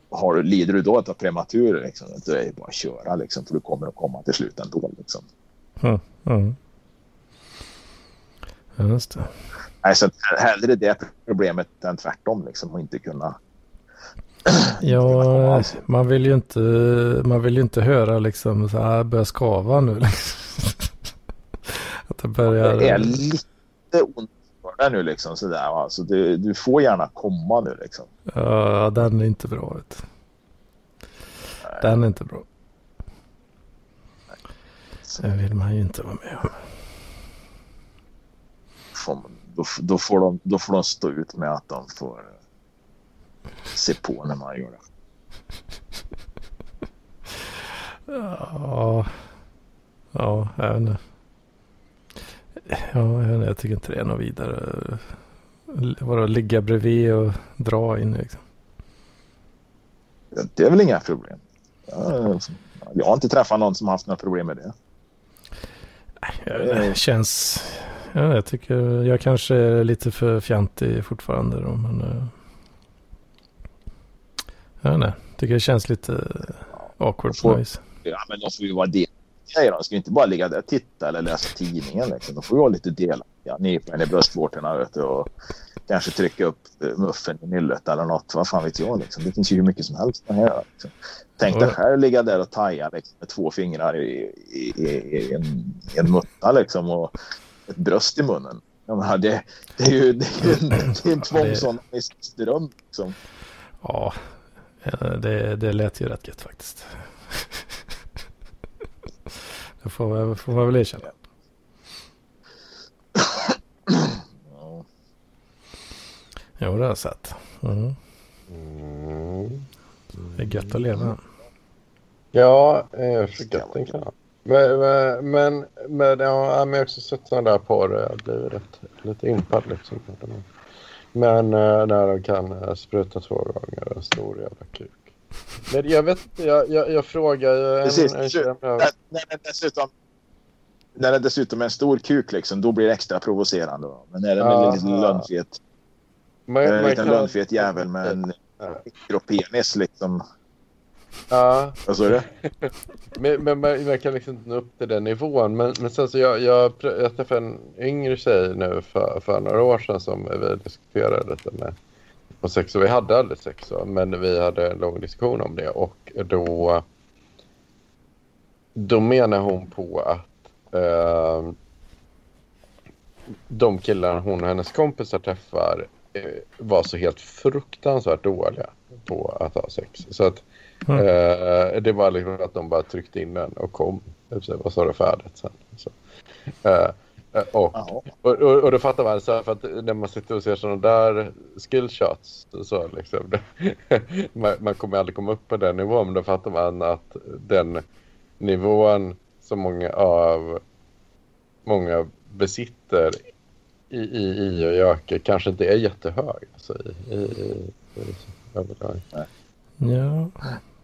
har du, lider du då av prematur liksom, då är det bara att köra. Liksom, för du kommer att komma till slut ändå. Liksom. Mm, mm. Just det. Nej, så att hellre det problemet än tvärtom. Liksom, och inte kunna Ja, man vill ju inte, man vill inte höra liksom så här börja skava nu. Att det börjar... Det är lite ont för dig nu liksom sådär. va. Så du, du får gärna komma nu liksom. Ja, den är inte bra. Vet. Den är inte bra. Det vill man ju inte vara med om. Får, då, då, får de, då får de stå ut med att de får eh, se på när man gör det. Ja, ja, jag vet inte. Ja, jag, inte, jag tycker inte det är något vidare. Vadå, ligga bredvid och dra in liksom. Det är väl inga problem. Jag, har inte träffat någon som har haft några problem med det. Det känns... Ja, jag tycker jag kanske är lite för fjantig fortfarande då, men... eh, vet inte, tycker det känns lite awkward på något vis. Ja, men de får ju vara delaktiga. De ska ju inte bara ligga där och titta eller läsa tidningen. Liksom. De får ju vara lite delaktiga. Nypa en i bröstvårtorna vet du, och kanske trycka upp eh, muffen i nyllet eller något. Vad fan vet jag. Liksom. Det finns ju hur mycket som helst att göra. Liksom. Tänk dig Ja. själv ligga där och taja liksom, med två fingrar i, i, i, i, en, en mutta liksom, och ett bröst i munnen. Jag menar, det, det är ju det är en, det är en tvångsonanistsdröm. Liksom. Ja, eh, det, det lät ju rätt gött faktiskt. Det får, jag- får man väl erkänna. Ja. Jo, det har jag sett. Mm. Mm. Det är gött att leva. Ja, eh, för gött den kan. Men, men, men, ja, men jag har också sett sådana där porr. Jag blir rätt, lite impad liksom. Men eh, när de kan eh, spruta två gånger en stor jävla kuk. Men jag vet jag, jag, jag frågar ju en, Precis. en. När, när, dessutom, när det dessutom är en stor kuk, liksom, då blir det extra provocerande. Då. Men när det är en liten lönnfet, Man- en man liten lönnfet jävel med en mikropenis, liksom. Ja, Vad sa du? men, men man, man kan liksom inte nå upp till den nivån. Men, men sen så jag, jag, jag träffade en yngre tjej nu för, för några år sedan som vi diskuterade lite med på sex. Och vi hade aldrig sex men vi hade en lång diskussion om det. Och då, då menar hon på att eh, de killar hon och hennes kompisar träffar eh, var så helt fruktansvärt dåliga på att ha sex. Så att Mm. eh, det var liksom att de bara tryckte in den och kom. Och så var det färdigt sen. Så. Eh, eh, och, och, och, och då fattar man så här, för att när man sitter och ser sådana där skillshots så liksom, det, man, man kommer aldrig komma upp på den nivån men då fattar man att den nivån som många av många besitter i, i, i och Jöke kanske inte är jättehög. Alltså, i, i, i, i, överlag. Ja,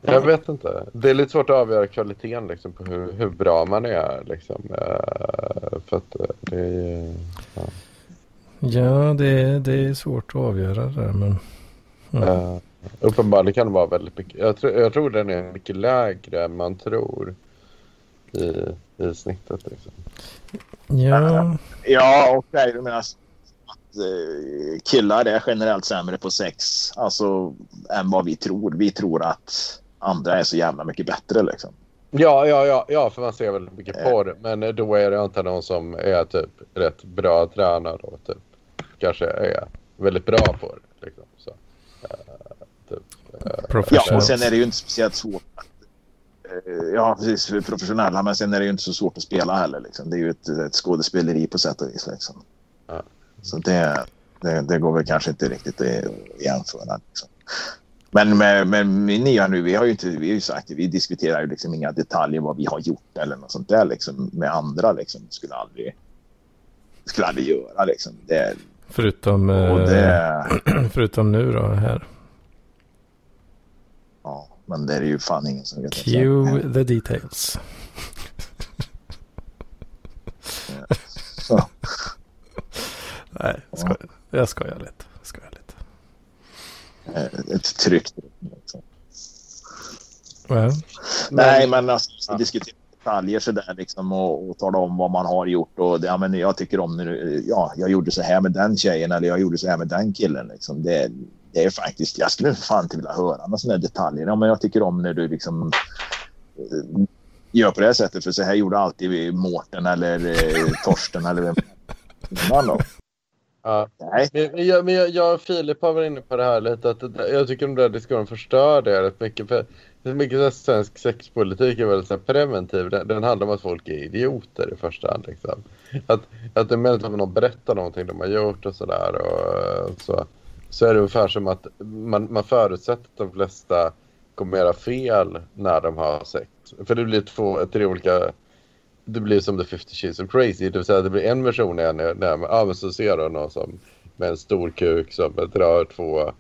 Jag vet inte. Det är lite svårt att avgöra kvaliteten liksom, på hur, hur bra man är. Liksom. eh, För att eh, det är ju... ja det, är- det är svårt att avgöra det där, men... Mm. Uh, uppenbarligen kan det vara väldigt mycket. Jag, tror- jag tror den är mycket lägre än man tror i, i snittet. Liksom. Ja, Ja, okej. Du menar att eh, killar är generellt sämre på sex alltså, än vad vi tror. Vi tror att andra är så jävla mycket bättre. Liksom. Ja, ja, ja, ja, för man ser väldigt mycket porr. Men eh, då är det inte någon som är typ rätt bra tränare och typ kanske är väldigt bra på det. Liksom. Så, eh, typ, eh, Ja, och sen är det ju inte speciellt svårt. att, eh, Ja, precis. för Professionella, men sen är det ju inte så svårt att spela heller. Liksom. Det är ju ett, ett skådespeleri på sätt och vis. Liksom. Ja. Så det, det, det går väl kanske inte riktigt att jämföra. Liksom. Men med, med min nya nu, vi har ju inte, vi har ju sagt, vi diskuterar ju liksom inga detaljer vad vi har gjort eller något sånt där liksom, med andra. Liksom. Skulle aldrig, skulle aldrig göra liksom. Det, Förutom, eh, det, förutom nu då här. ja, men det är ju fan ingen som vet. Cue the details. Så. Nej, jag skojar, jag skojar lite. Jag skojar lite. Eh, Ett tryggt liksom. Ja. Nej, men alltså, Ja. diskutera detaljer sådär liksom och, och tala om vad man har gjort. Och det, ja, men jag tycker om när du, ja, jag gjorde så här med den tjejen eller jag gjorde så här med den killen. Liksom. Det, det är faktiskt, jag skulle fan inte vilja höra några sådana detaljer. Ja, men jag tycker om när du liksom eh, gör på det här sättet. För så här gjorde alltid Mårten eller eh, Torsten eller vem innan då. Ja. Nej, Men, jag, men jag, jag och Filip har varit inne på det här lite. Att jag tycker de där diskussionerna förstör det rätt mycket. För det är mycket så svensk sexpolitik är väldigt så preventiv. Den, den handlar om att folk är idioter i första hand. Liksom. Att, att det är möjligt att någon berättar någonting de har gjort och sådär. Och, och så, så är det ungefär som att man, man förutsätter att de flesta kommer göra fel när de har sex. För det blir två, tre olika det blir som The 50 Shades of Crazy. Det vill säga det blir en version när, när, när ja, men så ser du någon som med en stor kuk som drar två,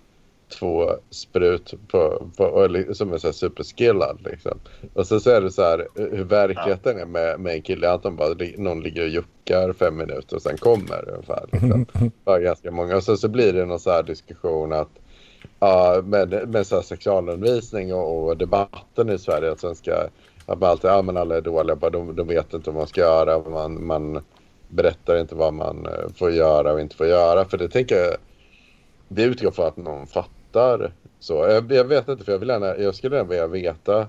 två sprut på, på, som är så här superskillad. Liksom. Och så, så är det så här hur verkligheten är med, med en kille. Att de bara, någon ligger och juckar fem minuter och sen kommer ungefär. Liksom. Bara ganska många. Och så, så blir det någon så här diskussion att Ja, med, med så sexualundervisning och, och debatten i Sverige att svenska att man alltid, ja men alla är dåliga, bara de, de vet inte vad man ska göra, man, man berättar inte vad man eh, får göra och inte får göra. För det tänker jag, det utgår från att någon fattar. Så jag, jag vet inte, för jag, vill gärna, jag skulle gärna vilja veta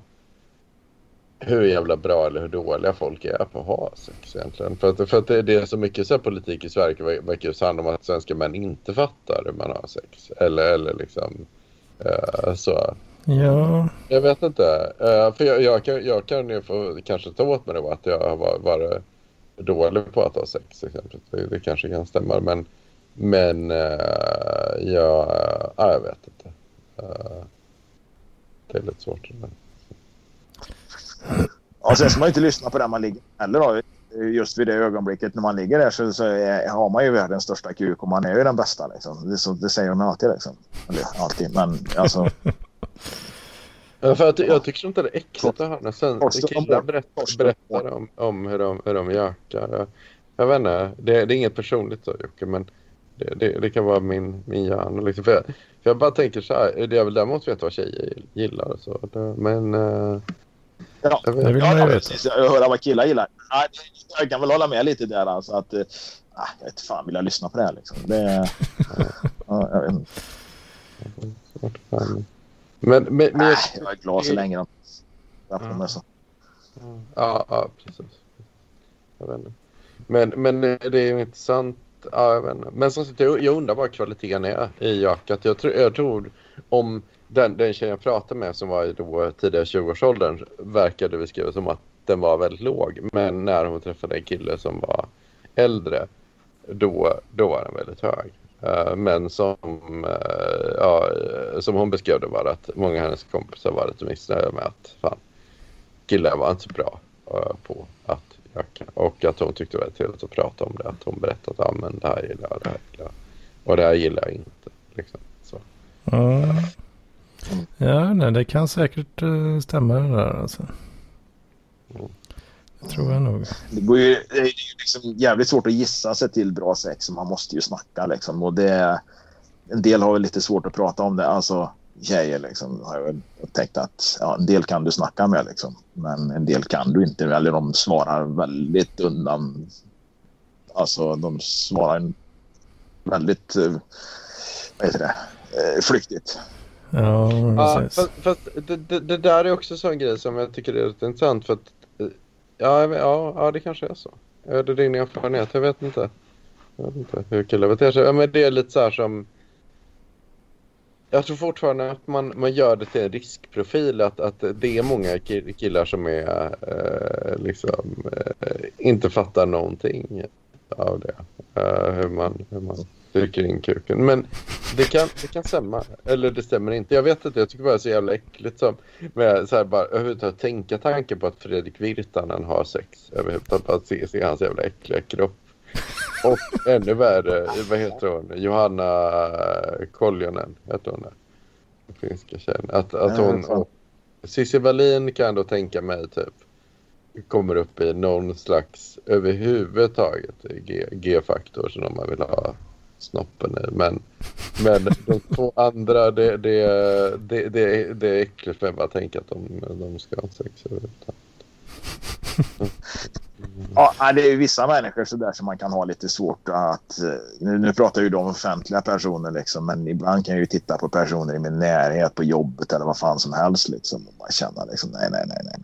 hur jävla bra eller hur dåliga folk är på att ha sex egentligen. För att, för att det, det är så mycket så här politik i Sverige verkar just handla om att svenska män inte fattar hur man har sex. Eller, eller liksom uh, så. Ja, Jag vet inte. Eh, för jag, jag, kan, jag kan ju få kanske ta åt mig då att jag har va- varit dålig på att ha sex. Det, det kanske kan stämma. Men, men uh, jag, ja, jag vet inte. Eh, det är lite svårt. det där. Ja, sen ska man ju inte lyssna på den man ligger heller då. Just vid det ögonblicket när man ligger där så, så är, har man ju världens största kuk och man är ju den bästa. Liksom. Det, så, det säger de alltid. Liksom. Eller alltid, men alltså. Ja, för att, jag tycker inte det är äckligt att höra sen killar var- berättar, om, om hur de, hur de gökar. Jag, jag vet inte, det, det är inget personligt så Jocke, men det, det, det kan vara min, min hjärna. Liksom. För, jag, för jag bara tänker så här, det är väl däremot veta vad tjejer gillar så. Men... eh, Ja, jag vet, det vill ja, man ju ja, veta. precis. Jag hör vad killar gillar. Nej, jag kan väl hålla med lite där. Alltså, att, ah, jag vet fan vill jag lyssna på det här. Liksom. Det, ja, jag, vet inte. Men, men, men Nej, jag, jag är glad så länge de på mig så. Ja, ja precis. Jag vet inte. Men, men det är ju intressant. Ja, jag vet inte. Men som sagt, jag, jag undrar vad kvaliteten är i jakat. Jag, tror- jag tror om den, den tjejen jag pratade med som var i då tidiga 20-årsåldern verkade beskriva som att den var väldigt låg. Men när hon träffade en kille som var äldre då, då var den väldigt hög. Eh, men som, eh, ja, eh, som hon beskrev det var att många av hennes kompisar var lite missnöjda med att fan, killar var inte så bra på att öka. Och att hon tyckte det var trevligt att prata om det. Att hon berättade att ah, men det här gillar jag, det här gillar jag. Och det här gillar jag inte. Liksom. Så. ja. ja nej, det kan säkert stämma det där alltså. Mm. Det tror jag nog. Det, går ju liksom jävligt svårt att gissa sig till bra sex. Man måste ju snacka liksom. Och det, en del har väl lite svårt att prata om det. Alltså tjejer liksom har jag väl tänkt att ja, en del kan du snacka med liksom. Men en del kan du inte. Eller de svarar väldigt undan. Alltså de svarar väldigt, eh, vad heter det, eh, flyktigt. Ja, Ja, precis. fast, fast det, det, det där är också en sån grej som jag tycker är lite intressant för att eh, ja, ja, ja det kanske är så. Är det din erfarenhet? Jag vet inte. Jag vet inte hur killar beter sig. Ja, men det är lite så här som jag tror fortfarande att man, man gör det till en riskprofil att, att det är många killar som är eh, liksom eh, inte fattar någonting av det. Eh, hur, man, hur man trycker in kuken. Men det kan, det kan stämma. Eller det stämmer inte. Jag vet inte. Jag tycker bara det är så jävla äckligt som med så här bara överhuvudtaget tänka tanken på att Fredrik Virtanen har sex. Överhuvudtaget bara se, se hans jävla äckliga kropp. Och ännu värre, vad heter hon? Johanna Koljonen heter hon. Den finska tjejen. Att, att hon... Cissi Wallin kan då tänka mig typ kommer upp i någon slags överhuvudtaget G-faktor som om man vill ha snoppen i. Men, men de två andra, det, det, det, det, det är äckligt för mig att tänka att de, de ska ha sex överhuvudtaget. Ja, det är ju vissa människor så där som man kan ha lite svårt att... eh, Nu, nu pratar ju de om offentliga personer liksom, men ibland kan jag ju titta på personer i min närhet på jobbet eller vad fan som helst liksom och bara känna liksom nej, nej, nej, nej,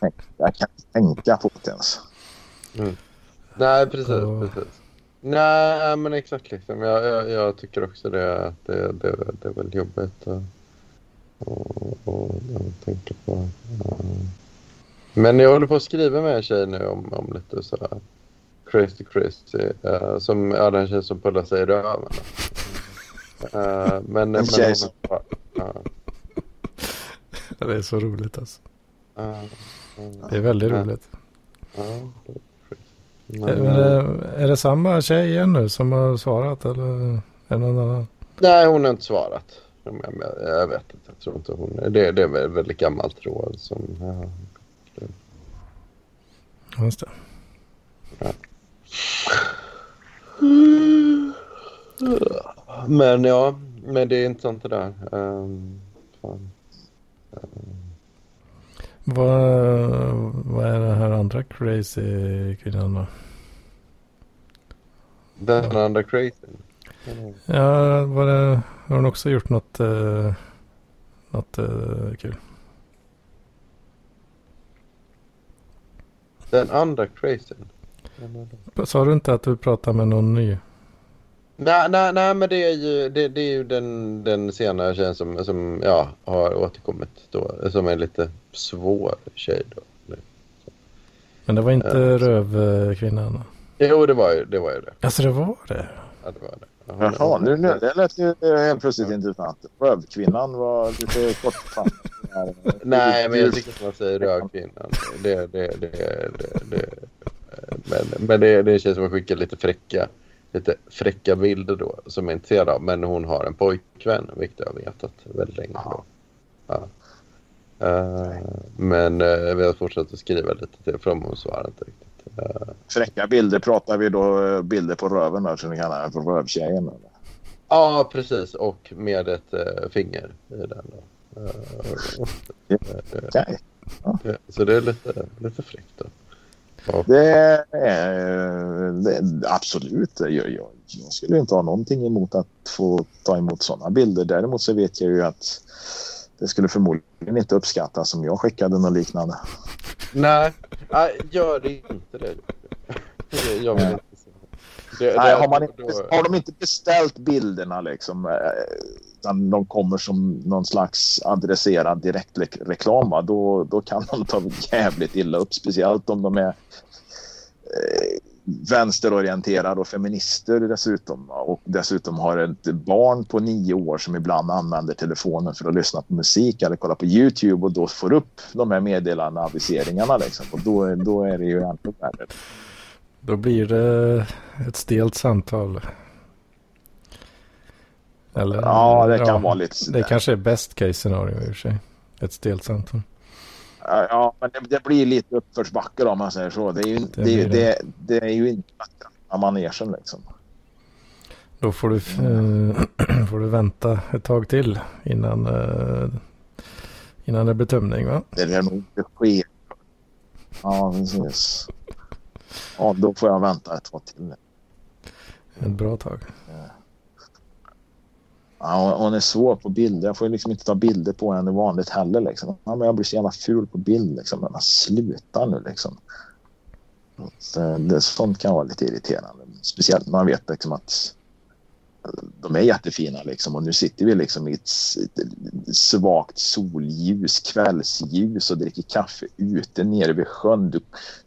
nej. Jag kan inte tänka på det ens. Nej, precis. Precis. Nej, men exakt. Liksom. Jag, jag, jag tycker också det. att Det, det, det är väl jobbigt att, att, att, att tänka på. Ja. Men jag håller på att skriva med en tjej nu om, om lite så här crazy crazy. Uh, som, ja, den tjej som pullar sig i röven. Uh, men, men hon- ja, ja, Ja, Det är så roligt alltså. ja, Det är väldigt roligt. Ja, är. Är, Men, är, det, är det samma tjej igen nu som har svarat eller är någon annan? Nej, hon har inte svarat. Jag, vet inte. Jag tror inte hon... Det, det är väl väldigt gammalt råd som... Ja. Just det. Men ja, men det är intressant det där. Um, fan. Vad, vad är den här andra crazy kvinnan då? Den andra crazy. Ja, var det, har hon också gjort något, eh, något eh, kul? Den andra crazy. Sa du inte att du pratade med någon ny? Nej, nej, nej, men det är ju, det, det är ju den, den senare tjejen som, som ja, har återkommit då. Som är lite svår tjej då. Men det var inte Ja. rövkvinnan? Jo, det var ju det. Var ju det. Alltså det var det? Ja, det, var det. Ja, Jaha, nu, nu, det lät ju helt plötsligt intressant. Rövkvinnan var lite kortfattad. Nej, men jag tycker inte man säger rödkvinnan. Det, det, det, det, det, men men det, det tjej som har skickat lite fräcka, lite fräcka bilder då som jag är intresserad av. Men hon har en pojkvän, vilket jag har vetat väldigt länge. Då. Ja. Eh, men uh, vi har fortsatt att skriva lite till för hon svarar inte riktigt. Fräcka bilder pratar vi då eh, bilder på röven då, som vi kallar det för rövtjejen. eller? Ja, precis. Och med ett eh, finger i den. Då. Eh, Ja. eh, så det är lite, lite fräckt. Då. Och, Det det, absolut. Jag, jag, jag skulle inte ha någonting emot att få ta emot sådana bilder. Däremot så vet jag ju att det skulle förmodligen inte uppskattas om jag skickade något liknande. Nej, nej, gör det inte det. Jag vill inte se det. det. Nej, har, man inte, då- har de inte beställt bilderna liksom, eh, utan de kommer som någon slags adresserad direktreklam, då, då kan de ta jävligt illa upp. Speciellt om de är vänsterorienterade och feminister dessutom. Och dessutom har ett barn på nio år som ibland använder telefonen för att lyssna på musik eller kolla på Youtube och då får upp de här meddelande aviseringarna. Liksom. Och då, då är det ju ännu värre. Då blir det ett stelt samtal. Eller, Ja, det kan vara lite Det kanske är best case scenario i och för sig. Ett stelt samtal. Ja, men det, det blir lite uppförsbacke om man säger så. Det är ju, det, Det det, det, är ju inte bättre manegen liksom. Då får du, eh, får du vänta ett tag till innan, eh, innan det blir tömning va? Det är nog inte sker. Ja, precis. Ja, då får jag vänta ett tag till. Ett bra tag. Ja, hon är svår på bilder. Jag får liksom inte ta bilder på henne vanligt heller. Liksom. Ja, men jag blir så jävla ful på bild. Liksom. Men sluta nu liksom. Så, det, sånt kan vara lite irriterande. Speciellt när man vet liksom, att de är jättefina liksom. Och nu sitter vi liksom i ett, ett svagt solljus, kvällsljus och dricker kaffe ute nere vid sjön. Du,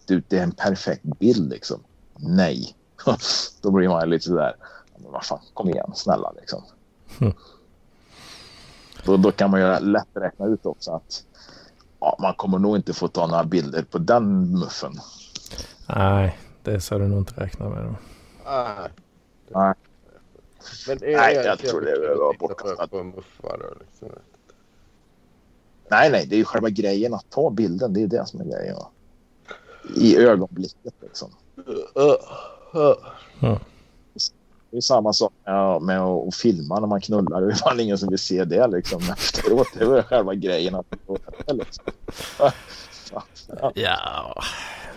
du, det är en perfekt bild liksom. Nej. Då blir man lite sådär. Men vad fan, kom igen, snälla liksom. Mm. Då, då kan man ju lätt räkna ut också att ja, man kommer nog inte få ta några bilder på den muffen. Nej, det ska du nog inte räkna med. Då. Nej. Nej. Men är Nej, det jag tror det var bortkastat. liksom? Nej, nej, det är ju själva grejen att ta bilden. Det är det som är grejen. va. I ögonblicket liksom. Det är samma sak ja, med att filma när man knullar. Det är fan ingen som vill se det liksom efteråt. Det är väl själva grejen att liksom. Ja. Ja,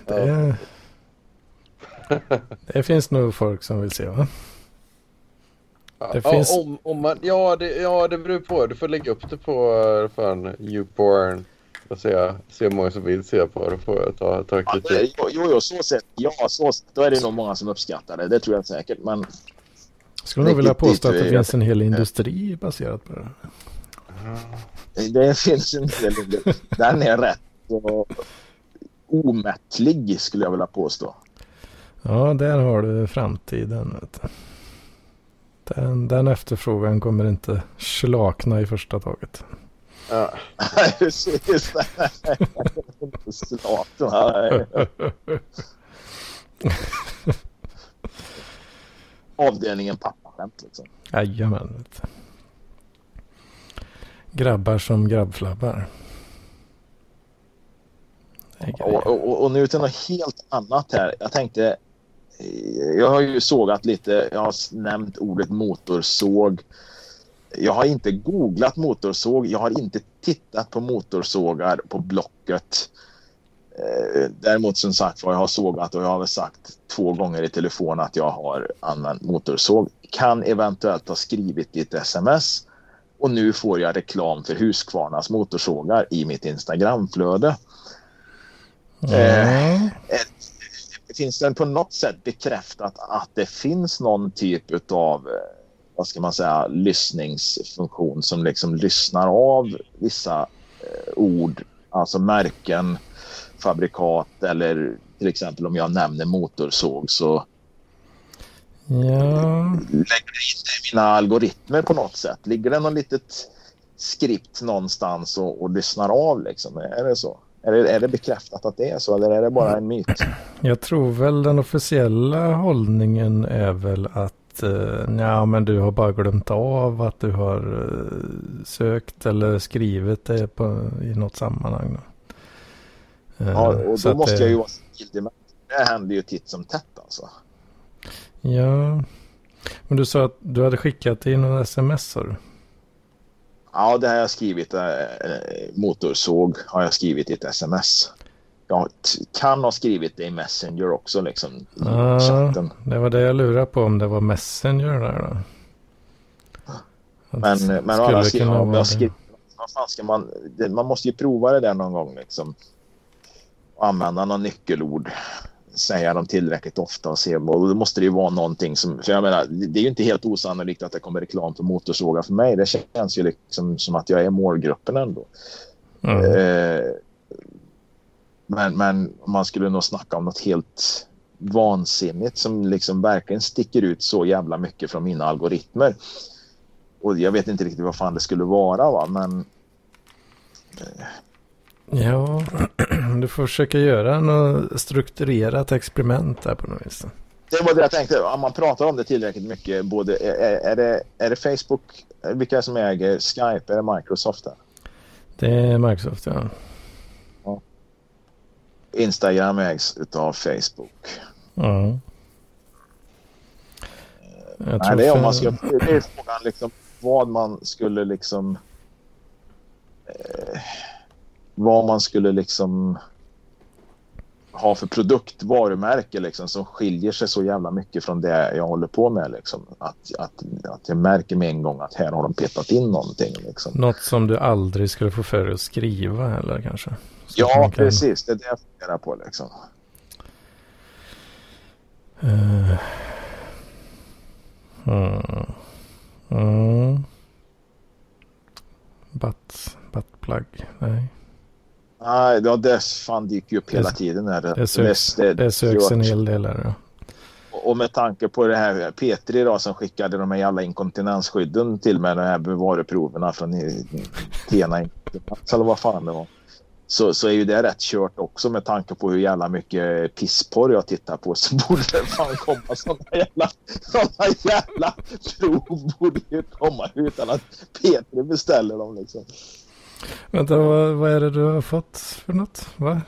det, det finns nog folk som vill se va? Ja, Det finns- om, om man, ja, det, ja, det beror på. Du får lägga upp det på fan, YouPorn och se, se hur många som vill se på det. Får jag ta, ta Ja, det, kritik. jo, jo, jo, så sett. Ja, så sett. Då är det nog många som uppskattar det. Det tror jag säkert. Men Skulle nog vilja påstå att det dit, finns en hel industri baserat på det. det finns en del. Den är rätt så omättlig skulle jag vilja påstå. Ja, där har du framtiden. Den, den efterfrågan kommer inte slakna i första taget. Ja. Precis. Nej. Avdelningen pappaskämt liksom. Jajamän. Grabbar som grabbflabbar. Och, och, och nu till något helt annat här. Jag tänkte, jag har ju sågat lite, jag har nämnt ordet motorsåg. Jag har inte googlat motorsåg, jag har inte tittat på motorsågar på Blocket. Eh, Däremot som sagt var jag har sågat och jag har väl sagt två gånger i telefon att jag har använt motorsåg. Kan eventuellt ha skrivit i ett sms och nu får jag reklam för Husqvarnas motorsågar i mitt Instagramflöde. Eh, Ja, finns det på något sätt bekräftat att det finns någon typ av vad ska man säga, lyssningsfunktion som liksom lyssnar av vissa eh, ord, alltså märken, fabrikat eller till exempel om jag nämner motorsåg så ja, lägger det in det i mina algoritmer på något sätt. Ligger det något litet skript någonstans och, och lyssnar av liksom? Är det så? Är det, är det bekräftat att det är så eller är det bara en myt? jag tror väl den officiella hållningen är väl att eh, ja, men du har bara glömt av att du har eh, sökt eller skrivit det på, i något sammanhang. Då. Eh, Ja, och då måste det- jag ju vara skyldig med. Det händer ju titt som tätt alltså. Ja, men du sa att du hade skickat in någon sms sa du? Ja, det har jag skrivit. Eh, motorsåg har jag skrivit i ett sms. Jag kan ha skrivit det i Messenger också liksom. Ja, chatten. det var det jag lurade på om det var Messenger där då. Att Men, men å andra sidan, om jag det. skriver, vad fan ska man, det, man måste ju prova det där någon gång liksom. Använda någon nyckelord. Säga dem tillräckligt ofta och se. Och då måste det ju vara någonting som, för jag menar, det är ju inte helt osannolikt att det kommer reklam för motorsågar för mig. Det känns ju liksom som att jag är målgruppen ändå. Mm. Eh, men, men man skulle nog snacka om något helt vansinnigt som liksom verkligen sticker ut så jävla mycket från mina algoritmer. Och jag vet inte riktigt vad fan det skulle vara va, men Ja, du får försöka göra något strukturerat experiment där på något vis. det var det jag tänkte. Om man pratar om det tillräckligt mycket, både, är, är, det, är det Facebook, vilka som äger Skype, är det Microsoft? Där? Det är Microsoft ja. Instagram ägs utav Facebook. ja. Jag Nej, det är om man ska, det är frågan liksom vad man skulle liksom eh, vad man skulle liksom har för produkt, varumärke liksom, som skiljer sig så jävla mycket från det jag håller på med. Liksom. Att, att, att jag märker med en gång att här har de petat in någonting. Liksom. Något som du aldrig skulle få för dig att skriva eller kanske? Så Ja, kan- precis. Det är det jag funderar på. Liksom. Eh. Mm. Mm. Butt, buttplug. Nej. Nej, ja, det fan dyker ju upp hela Det- tiden. Här. Det söks, det söks en hel del här. Ja. Och med tanke på det här Petri idag som skickade de här jävla inkontinensskydden till mig, de här varuproverna från Tena Inkontinens eller vad fan det var. Så, så är ju det rätt kört också med tanke på hur jävla mycket pissporr jag tittar på så borde det fan komma sådana jävla, såna jävla prov borde ju komma utan att Petri beställer dem liksom. Vänta, vad, vad är det du har fått för något? Va?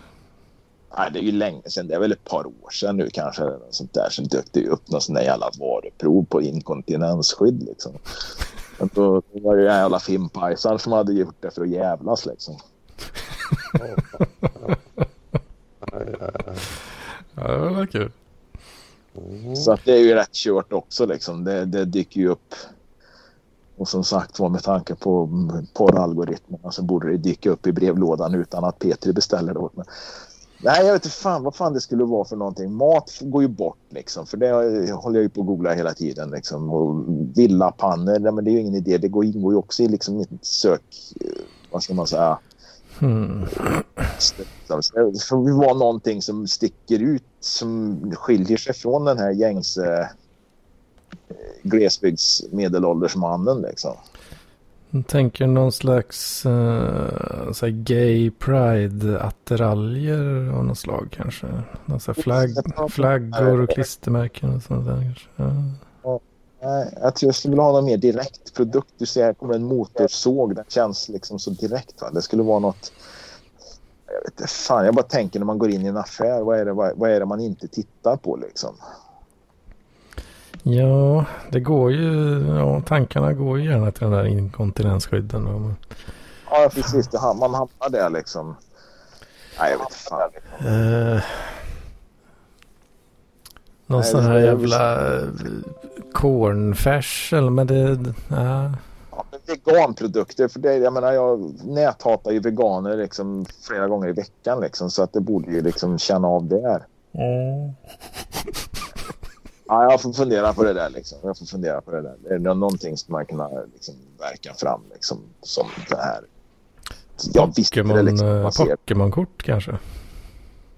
Nej, det är ju länge sedan. Det är väl ett par år sedan nu kanske. Sånt där. Sen dök det upp någon sån där jävla varuprov på inkontinensskydd liksom. Men då var det ju jävla fimpajsar som hade gjort det för att jävlas liksom. Ja, det var kul. Så att det är ju rätt kört också liksom. Det, det dyker ju upp. Och som sagt var med tanke på porralgoritmerna så borde det dyka upp i brevlådan utan att Petri beställer det åt mig. Nej, jag vet inte fan vad fan det skulle vara för någonting. Mat går ju bort liksom. För det håller jag ju på att googla hela tiden liksom. Och villapannor, nej, men det är ju ingen idé. Det går, ingår ju också i liksom mitt sök... eh, Vad ska man säga? Hmm. Det får vara någonting som sticker ut, som skiljer sig från den här gängse eh, glesbygdsmedelåldersmannen. Liksom. Jag tänker någon slags uh, så gay pride-attiraljer av något slag kanske. Någon så här flagg, flaggor och klistermärken och sånt där kanske. Ja. Jag tror jag skulle vilja ha någon mer direkt produkt. Du ser, här kommer en motorsåg. Den känns liksom så direkt. Va? Det skulle vara något... Jag vet inte, fan, jag bara tänker när man går in i en affär. Vad är det, vad, vad är det man inte tittar på liksom? Ja, det går ju. Ja, tankarna går ju gärna till den där inkontinensskydden. Och, Ja, precis. Det, man hamnar där liksom. Nej, jag vet fan. eh, någon Nej, sån här är- jävla eh, cornfärs eller men det... Ja. Ja, men veganprodukter. För det, jag menar, jag näthatar ju veganer liksom flera gånger i veckan. Liksom, så att det borde ju liksom känna av det här. Ja, jag får fundera på det där. Liksom. Jag får fundera på det där. Är det någonting som man kan liksom, verka fram liksom, som det här? Jag visste det liksom. eh. Pokémon-kort kanske?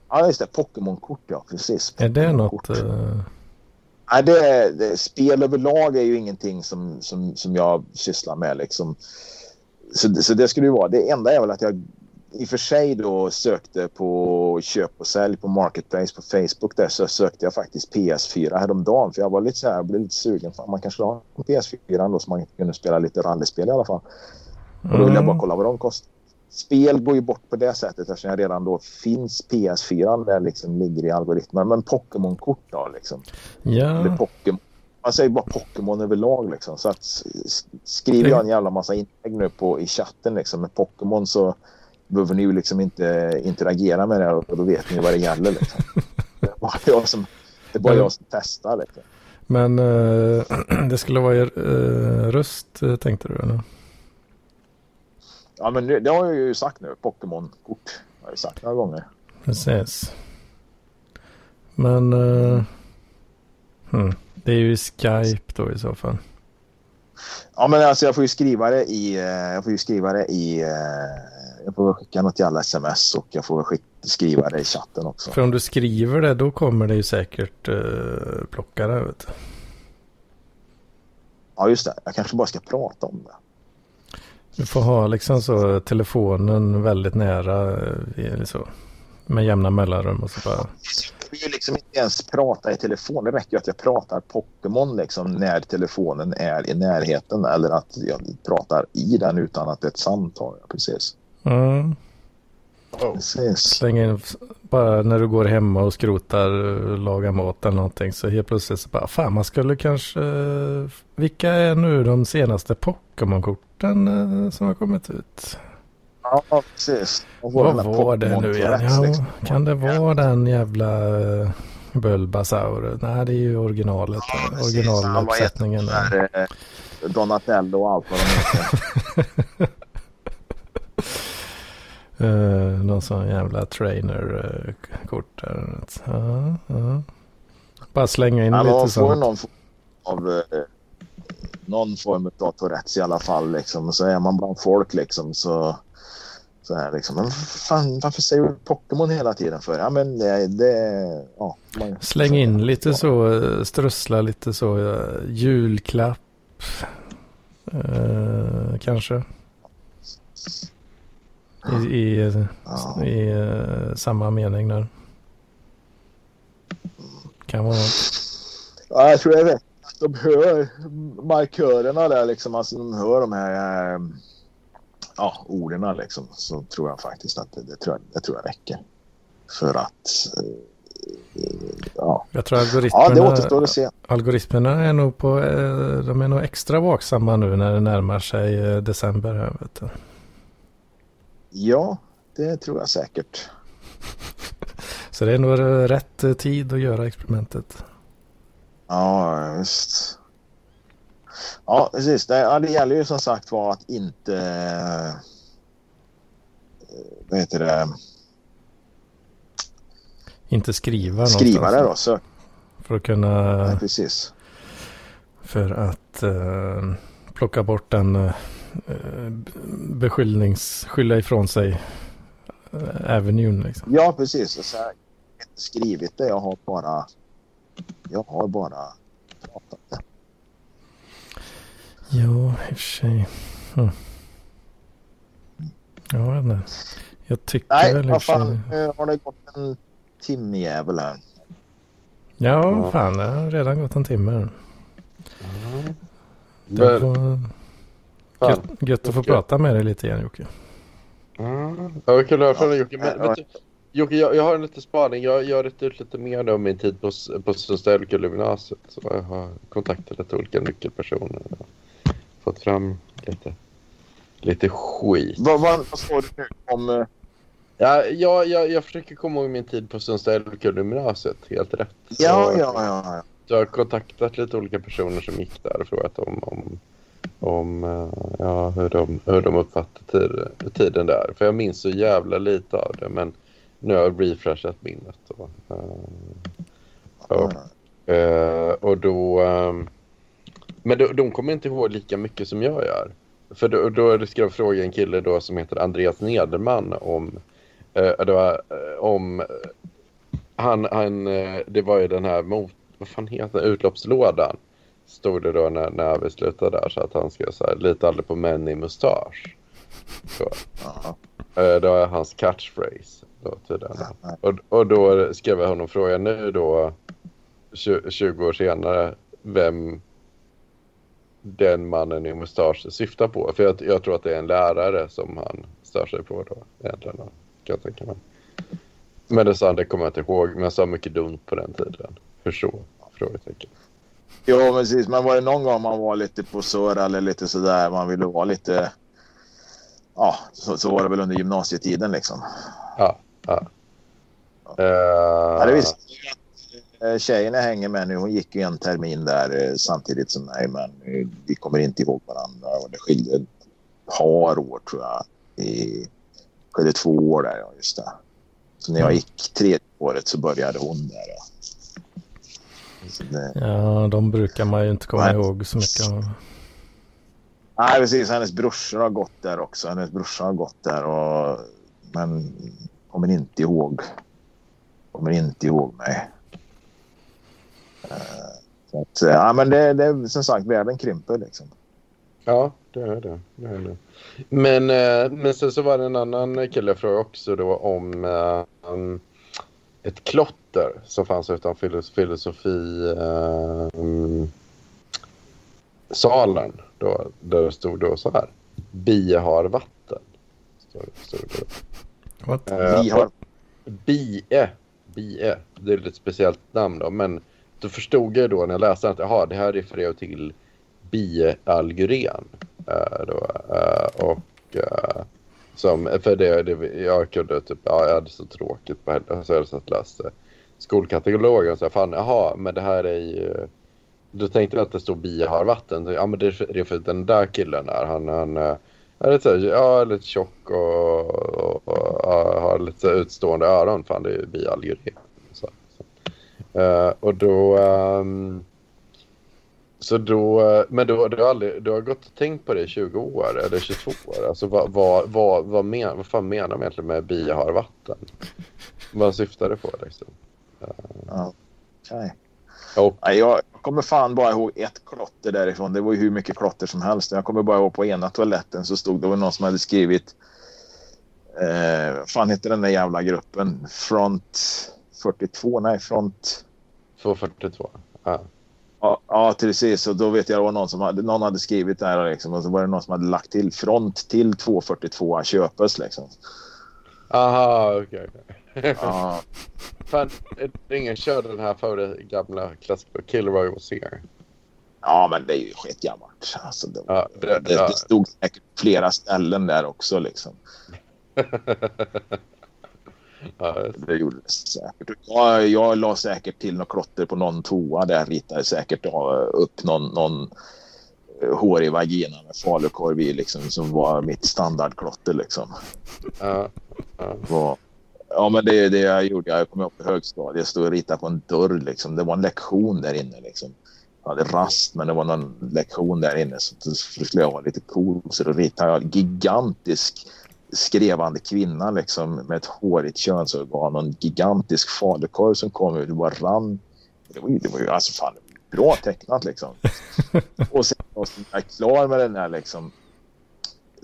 Ja, just det. Pokémon-kort, ja. Precis. Är det något? Eh, Nej, det, det, spel överlag är ju ingenting som, som, som jag sysslar med. Liksom. Så, så det skulle ju vara. Det enda är väl att jag i och för sig då sökte på köp och sälj på Marketplace på Facebook. Där så sökte jag faktiskt PS4 häromdagen. För jag var lite så här, jag blev lite sugen. Fan, man kanske har en PS4 då så man kunde spela lite rallyspel i alla fall. Och då vill jag bara kolla vad de kostar. Spel går ju bort på det sättet eftersom jag redan då finns PS4 där liksom ligger i algoritmen. Men Pokémon-kort då liksom. Ja, Pokémon. Man säger bara Pokémon överlag liksom. Så att skriver jag en jävla massa inlägg nu på, i chatten liksom med Pokémon så behöver ni ju liksom inte interagera med det och då vet ni vad det gäller liksom. Det är bara jag som, det är bara jag som testar liksom. men eh, det skulle vara er eh, röst eh, tänkte du? Eller? Ja men det, det har jag ju sagt nu. Pokémon-kort har jag sagt några gånger. Precis. Men eh, hmm, det är ju Skype då i så fall. Ja men alltså jag får ju skriva det i, eh, jag får ju skriva det i, eh, jag får skicka något jävla sms och jag får väl skick, skriva det i chatten också. För om du skriver det då kommer det ju säkert uh, plocka det. Vet du. Ja just det, jag kanske bara ska prata om det. du får ha liksom så telefonen väldigt nära eh, så, med jämna mellanrum och så bara. Jag vill ju liksom inte ens prata i telefon. Det räcker ju att jag pratar Pokémon liksom när telefonen är i närheten eller att jag pratar i den utan att det är ett samtal. Precis. Mm. precis. Släng in bara när du går hemma och skrotar, eh, lagar mat eller någonting. Så helt plötsligt så bara, fan man skulle kanske, vilka är nu de senaste Pokémon-korten eh, som har kommit ut? Ja, precis. Vad var det nu igen? Ja, liksom. kan det vara den jävla Bulbasaur? Nej, det är ju originalet. Ja. Originaluppsättningen. Eh, Donatello och allt vad de heter. Uh, någon sån jävla trainer-kort där. Ja, ja. Bara slänga in Ja, lite sånt. någon form av eh, någon form av Tourettes i alla fall. Liksom. Så är man bland folk liksom så, så är det liksom. Men fan, varför säger du Pokémon hela tiden för? Ja, men det, det ja. Man, Släng in lite så, eh, strössla lite så, eh, julklapp. eh, kanske. I, i, Ja. i eh, samma mening där. Kan vara. Ja, jag tror jag vet de hör markörerna där liksom. Alltså de hör de här eh, ja, orden liksom. Så tror jag faktiskt att det, det, tror, jag, det tror jag räcker. För att eh, ja. Jag tror ja, det algoritmerna, återstår att se. algoritmerna är nog på, de är nog extra vaksamma nu när det närmar sig december. Här, vet du. Ja, det tror jag säkert. Så det är nog rätt tid att göra experimentet. Ja, visst. Ja, precis. Det, ja, det gäller ju som sagt var att inte... eh, Vad heter det? Inte skriva Skriva det då. Så, För att kunna, ja, precis. för att eh, plocka bort den eh, beskyllnings, skylla ifrån sig eh, avenuen liksom. Ja, precis. Så jag har inte skrivit det. Jag har bara... Jag har bara pratat det. Ja, i och för sig. Hm. Ja, jag vet inte. Jag tycker Nej, väl i och vad för sig- fan. Nu har det gått en timjävel här. Ja, Ja. fan det har redan gått en timme. Det Men, var. Gött, gött att få prata med dig lite igen Jocke. Mm. Ja, vad kul att höra från dig Jocke. Men, du, Jocke, jag, jag har en liten spaning. Jag, jag har rätt ut lite mer om min tid på, på Sundsvallsgymnasiet. Så jag har kontaktat lite olika nyckelpersoner. Och fått fram lite, lite skit. Vad, vad, vad står det nu om... eh, Ja, jag, jag, jag försöker komma ihåg min tid på Sundsvallsgymnasiet. Helt rätt. Så- Ja, ja, ja. ja. Så jag har kontaktat lite olika personer som gick där och frågat om, om, om eh, ja, hur, de, hur de uppfattade tiden där. För jag minns så jävla lite av det men nu har jag refreshat minnet. Eh, och, och, och då... Ehm, men de, de kommer inte ihåg lika mycket som jag gör. För då, då ska jag fråga en kille då som heter Andreas Nederman om... Det var, om han, han, det var ju den här mot, vad fan heter den, utloppslådan. Stod det då när, när vi slutade där så att han ska säga lita aldrig på män i mustasch. Så, ja. eh, det var hans catchphrase då tydligen. ja. Och, och då skrev jag honom fråga nu då 20, 20 år senare vem den mannen i mustasch syftar på. För jag, jag tror att det är en lärare som han stör sig på då egentligen. Kan jag tänka mig. Men det sa han, det kommer jag inte ihåg. Men jag sa mycket dumt på den tiden. Hur så? Frågetecken. Jo, precis. Men var det någon gång man var lite på surr eller lite sådär, man ville vara lite... Ja, så, så var det väl under gymnasietiden liksom. Ja, ja. Eh, Ja, det visste jag eh, tjejen jag hänger med nu, hon gick ju en termin där eh, samtidigt som mig, men eh, vi kommer inte ihåg varandra och det skilde ett par år tror jag. I, skilde två år där, ja just det. Så när jag Mm. gick tredje året så började hon där. Ja. Det, Ja, de brukar man ju inte komma Nej. ihåg så mycket av. Nej, precis. Hennes brorsor har gått där också. Hennes brorsa har gått där. Och, men kommer inte ihåg. Kommer inte ihåg mig. Eh, Så att, ja, men det, det är som sagt, världen krymper liksom. Ja, det är det. det, är det. Men, eh, men sen så var det en annan kille jag frågade också då om eh, um, klotter som fanns utan filos filosofi eh, um, salen då, där det stod då så här. Bie har vatten. Stod, stod det. What? Eh, har, Bie. Bie. Det är ett lite speciellt namn då. Men då förstod jag då när jag läste att jaha, det här refererar till Bie Algren. Eh, då, eh, och, eh, Som, för det, det, jag kunde typ, ja, jag hade så tråkigt på helgen så jag satt och läste skolkatalogen och så fan, jaha, men det här är ju... Då tänkte jag att det stod biharvatten. ja, men det är för den där killen är, han, han eh, är lite, så, ja, lite tjock och, och, och, och har lite utstående öron. Fan, det är biallergi. Så, så. Uh, och då... Um, så då, eh, men du, du, har aldrig, du har gått och tänkt på det i 20 år eller 22 år. Alltså vad, vad, vad, vad, men, vad fan menar man egentligen med biharvatten? Vad syftar det på liksom? Ja, okay. Och, Nej, jag kommer fan bara ihåg ett klotter därifrån. Det var ju hur mycket klotter som helst. Jag kommer bara ihåg på ena toaletten så stod det var någon som hade skrivit eh, fan heter den där jävla gruppen? Front 42? Nej, Front... 242. Ja. Ja, ja, precis. Och då vet jag var någon som hade, någon hade skrivit det här liksom, och så var det någon som hade lagt till front till 242 köpes liksom. Aha, okej. Okay, Ja, Fan, ingen körde den här före gamla klassikern Kilroy was here. ja, men det är ju skitgammalt. Alltså, det, Ja, det- det, ja. det stod säkert flera ställen där också liksom. ja, Det gjorde det säkert. Jag, jag la säkert till något klotter på någon toa där. Ritade säkert upp någon, någon eh, hårig vagina med falukorv i liksom, som var mitt standardklotter. Liksom. ja, ja. Ja, men det är det jag gjorde. Jag kom upp i högstadiet. Jag stod och ritade på en dörr. Liksom. Det var en lektion där inne. Liksom. Jag hade rast, men det var någon lektion där inne. Så skulle jag vara lite cool. Så då ritade jag en gigantisk skrevande kvinna liksom, med ett hårigt könsorgan och en gigantisk falukorv som kom ut. Det bara rann. Det var ju, det var ju alltså fan bra tecknat liksom. och sen när jag klar med den här liksom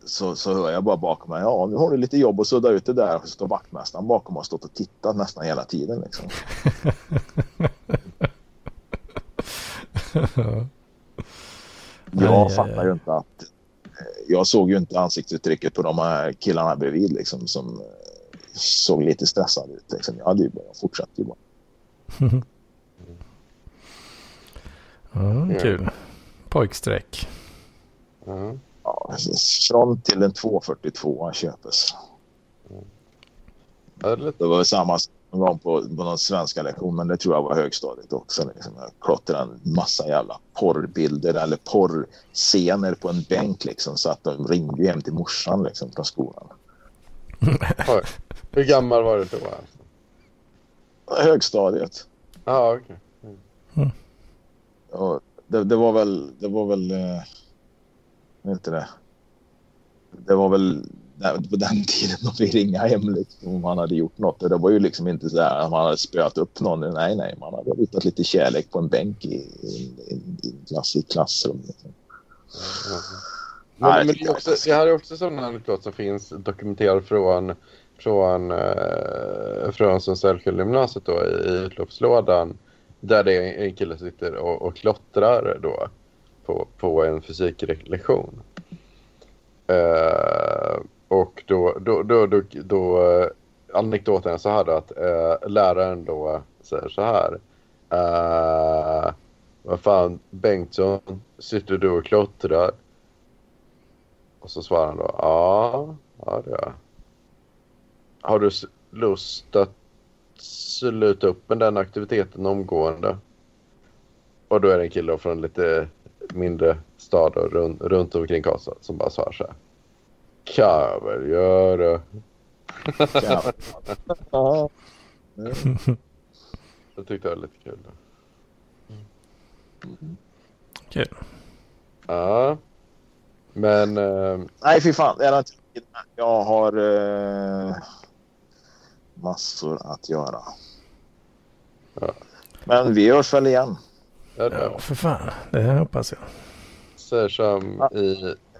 så, så hör jag bara bakom mig. Ja, nu har du lite jobb att sudda ut det där. Och så står vaktmästaren bakom och har stått och tittat nästan hela tiden. Liksom. Jag fattar ju inte att... eh, Jag såg ju inte ansiktsuttrycket på de här killarna bredvid liksom, som eh, såg lite stressade ut. Liksom. Jag hade ju bara fortsatt ju bara. ja, kul. Pojkstreck. ja. Från till en 242 köpes. Det var väl samma som på, på någon svenska lektion, men det tror jag var högstadiet också. Liksom. Jag klottrade en massa jävla porrbilder eller porrscener på en bänk liksom, så att de ringde hem till morsan liksom, från skolan. Hur gammal var du då? Högstadiet. Ja, okej. Och det, det var väl, det var väl, eh, heter det? Det var väl på den tiden de fick ringa hem liksom, om man hade gjort något. Och det var ju liksom inte så att man hade spöat upp någon. Nej, nej, man hade ritat lite kärlek på en bänk i, i, i, klass, i klassrum. Liksom. Men, Nej, men det, också, det här är också sån anekdot som finns dokumenterad från, från, eh, från Sundsvallsgymnasiet då i, i utloppslådan. Där det är en kille som sitter och, och klottrar då på, på en fysiklektion. Eh, och då, då, då, då, då anekdoten är så här då att eh, läraren då säger så här. Eh, vad fan Bengtsson, sitter du och klottrar? Och så svarar han då, ja, ja det gör jag. Har du lust att sluta upp med den aktiviteten omgående? Och då är det en kille från lite mindre stad och runt, runt omkring Karlstad som bara svarar så här. Jag göra. Ja. Ja. Jag tyckte det var lite kul. Kul. Ja. Men eh, Nej, fy fan. Är inte. Jag har eh, massor att göra. Ja. Men vi hörs väl igen. Ja, för fan. Det här hoppas jag. säger som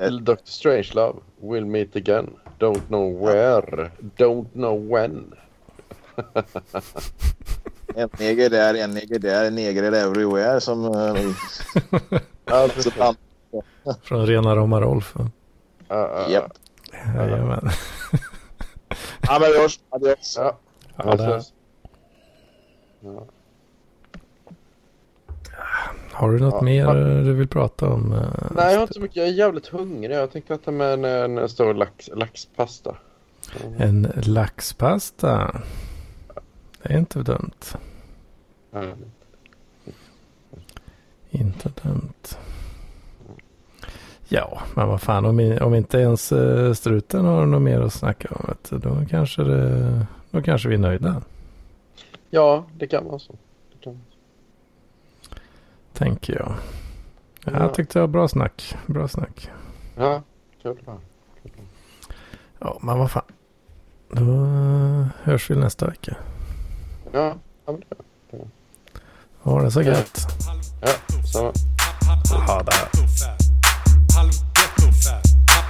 i Dr. Strangelove. We'll meet again. Don't know where. Don't know when. En neger där, en neger där, en neger everywhere som... Alltså, Från rena rama Rolf. ja, ja, Japp. Jajamän. ja, men vi hörs. Adios. ja. Ja. Har du något Ja. mer du vill prata om? eh, Nej, jag har inte så mycket. Jag är jävligt hungrig. Jag tänkte äta med en, en stor lax, laxpasta. En laxpasta. Det är inte dumt. Ja. Inte dumt. Ja, men vad fan om, om inte ens eh, struten har något mer att snacka om. Vet då, kanske det, då kanske vi är nöjda. ja, det kan vara så. Det kan vara så. Tänker jag. Ja. Jag tyckte det var bra snack. Bra snack. Ja, kul. Ja, men vad fan. Då hörs vi nästa vecka. Ja, ja men det Ha det så gött. Ja, samma. Ha det. Halv ghetto fab.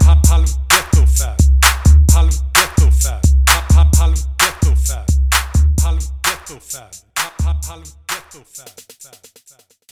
Halv halv ghetto fab. Halv. Halv fab. Halv fab.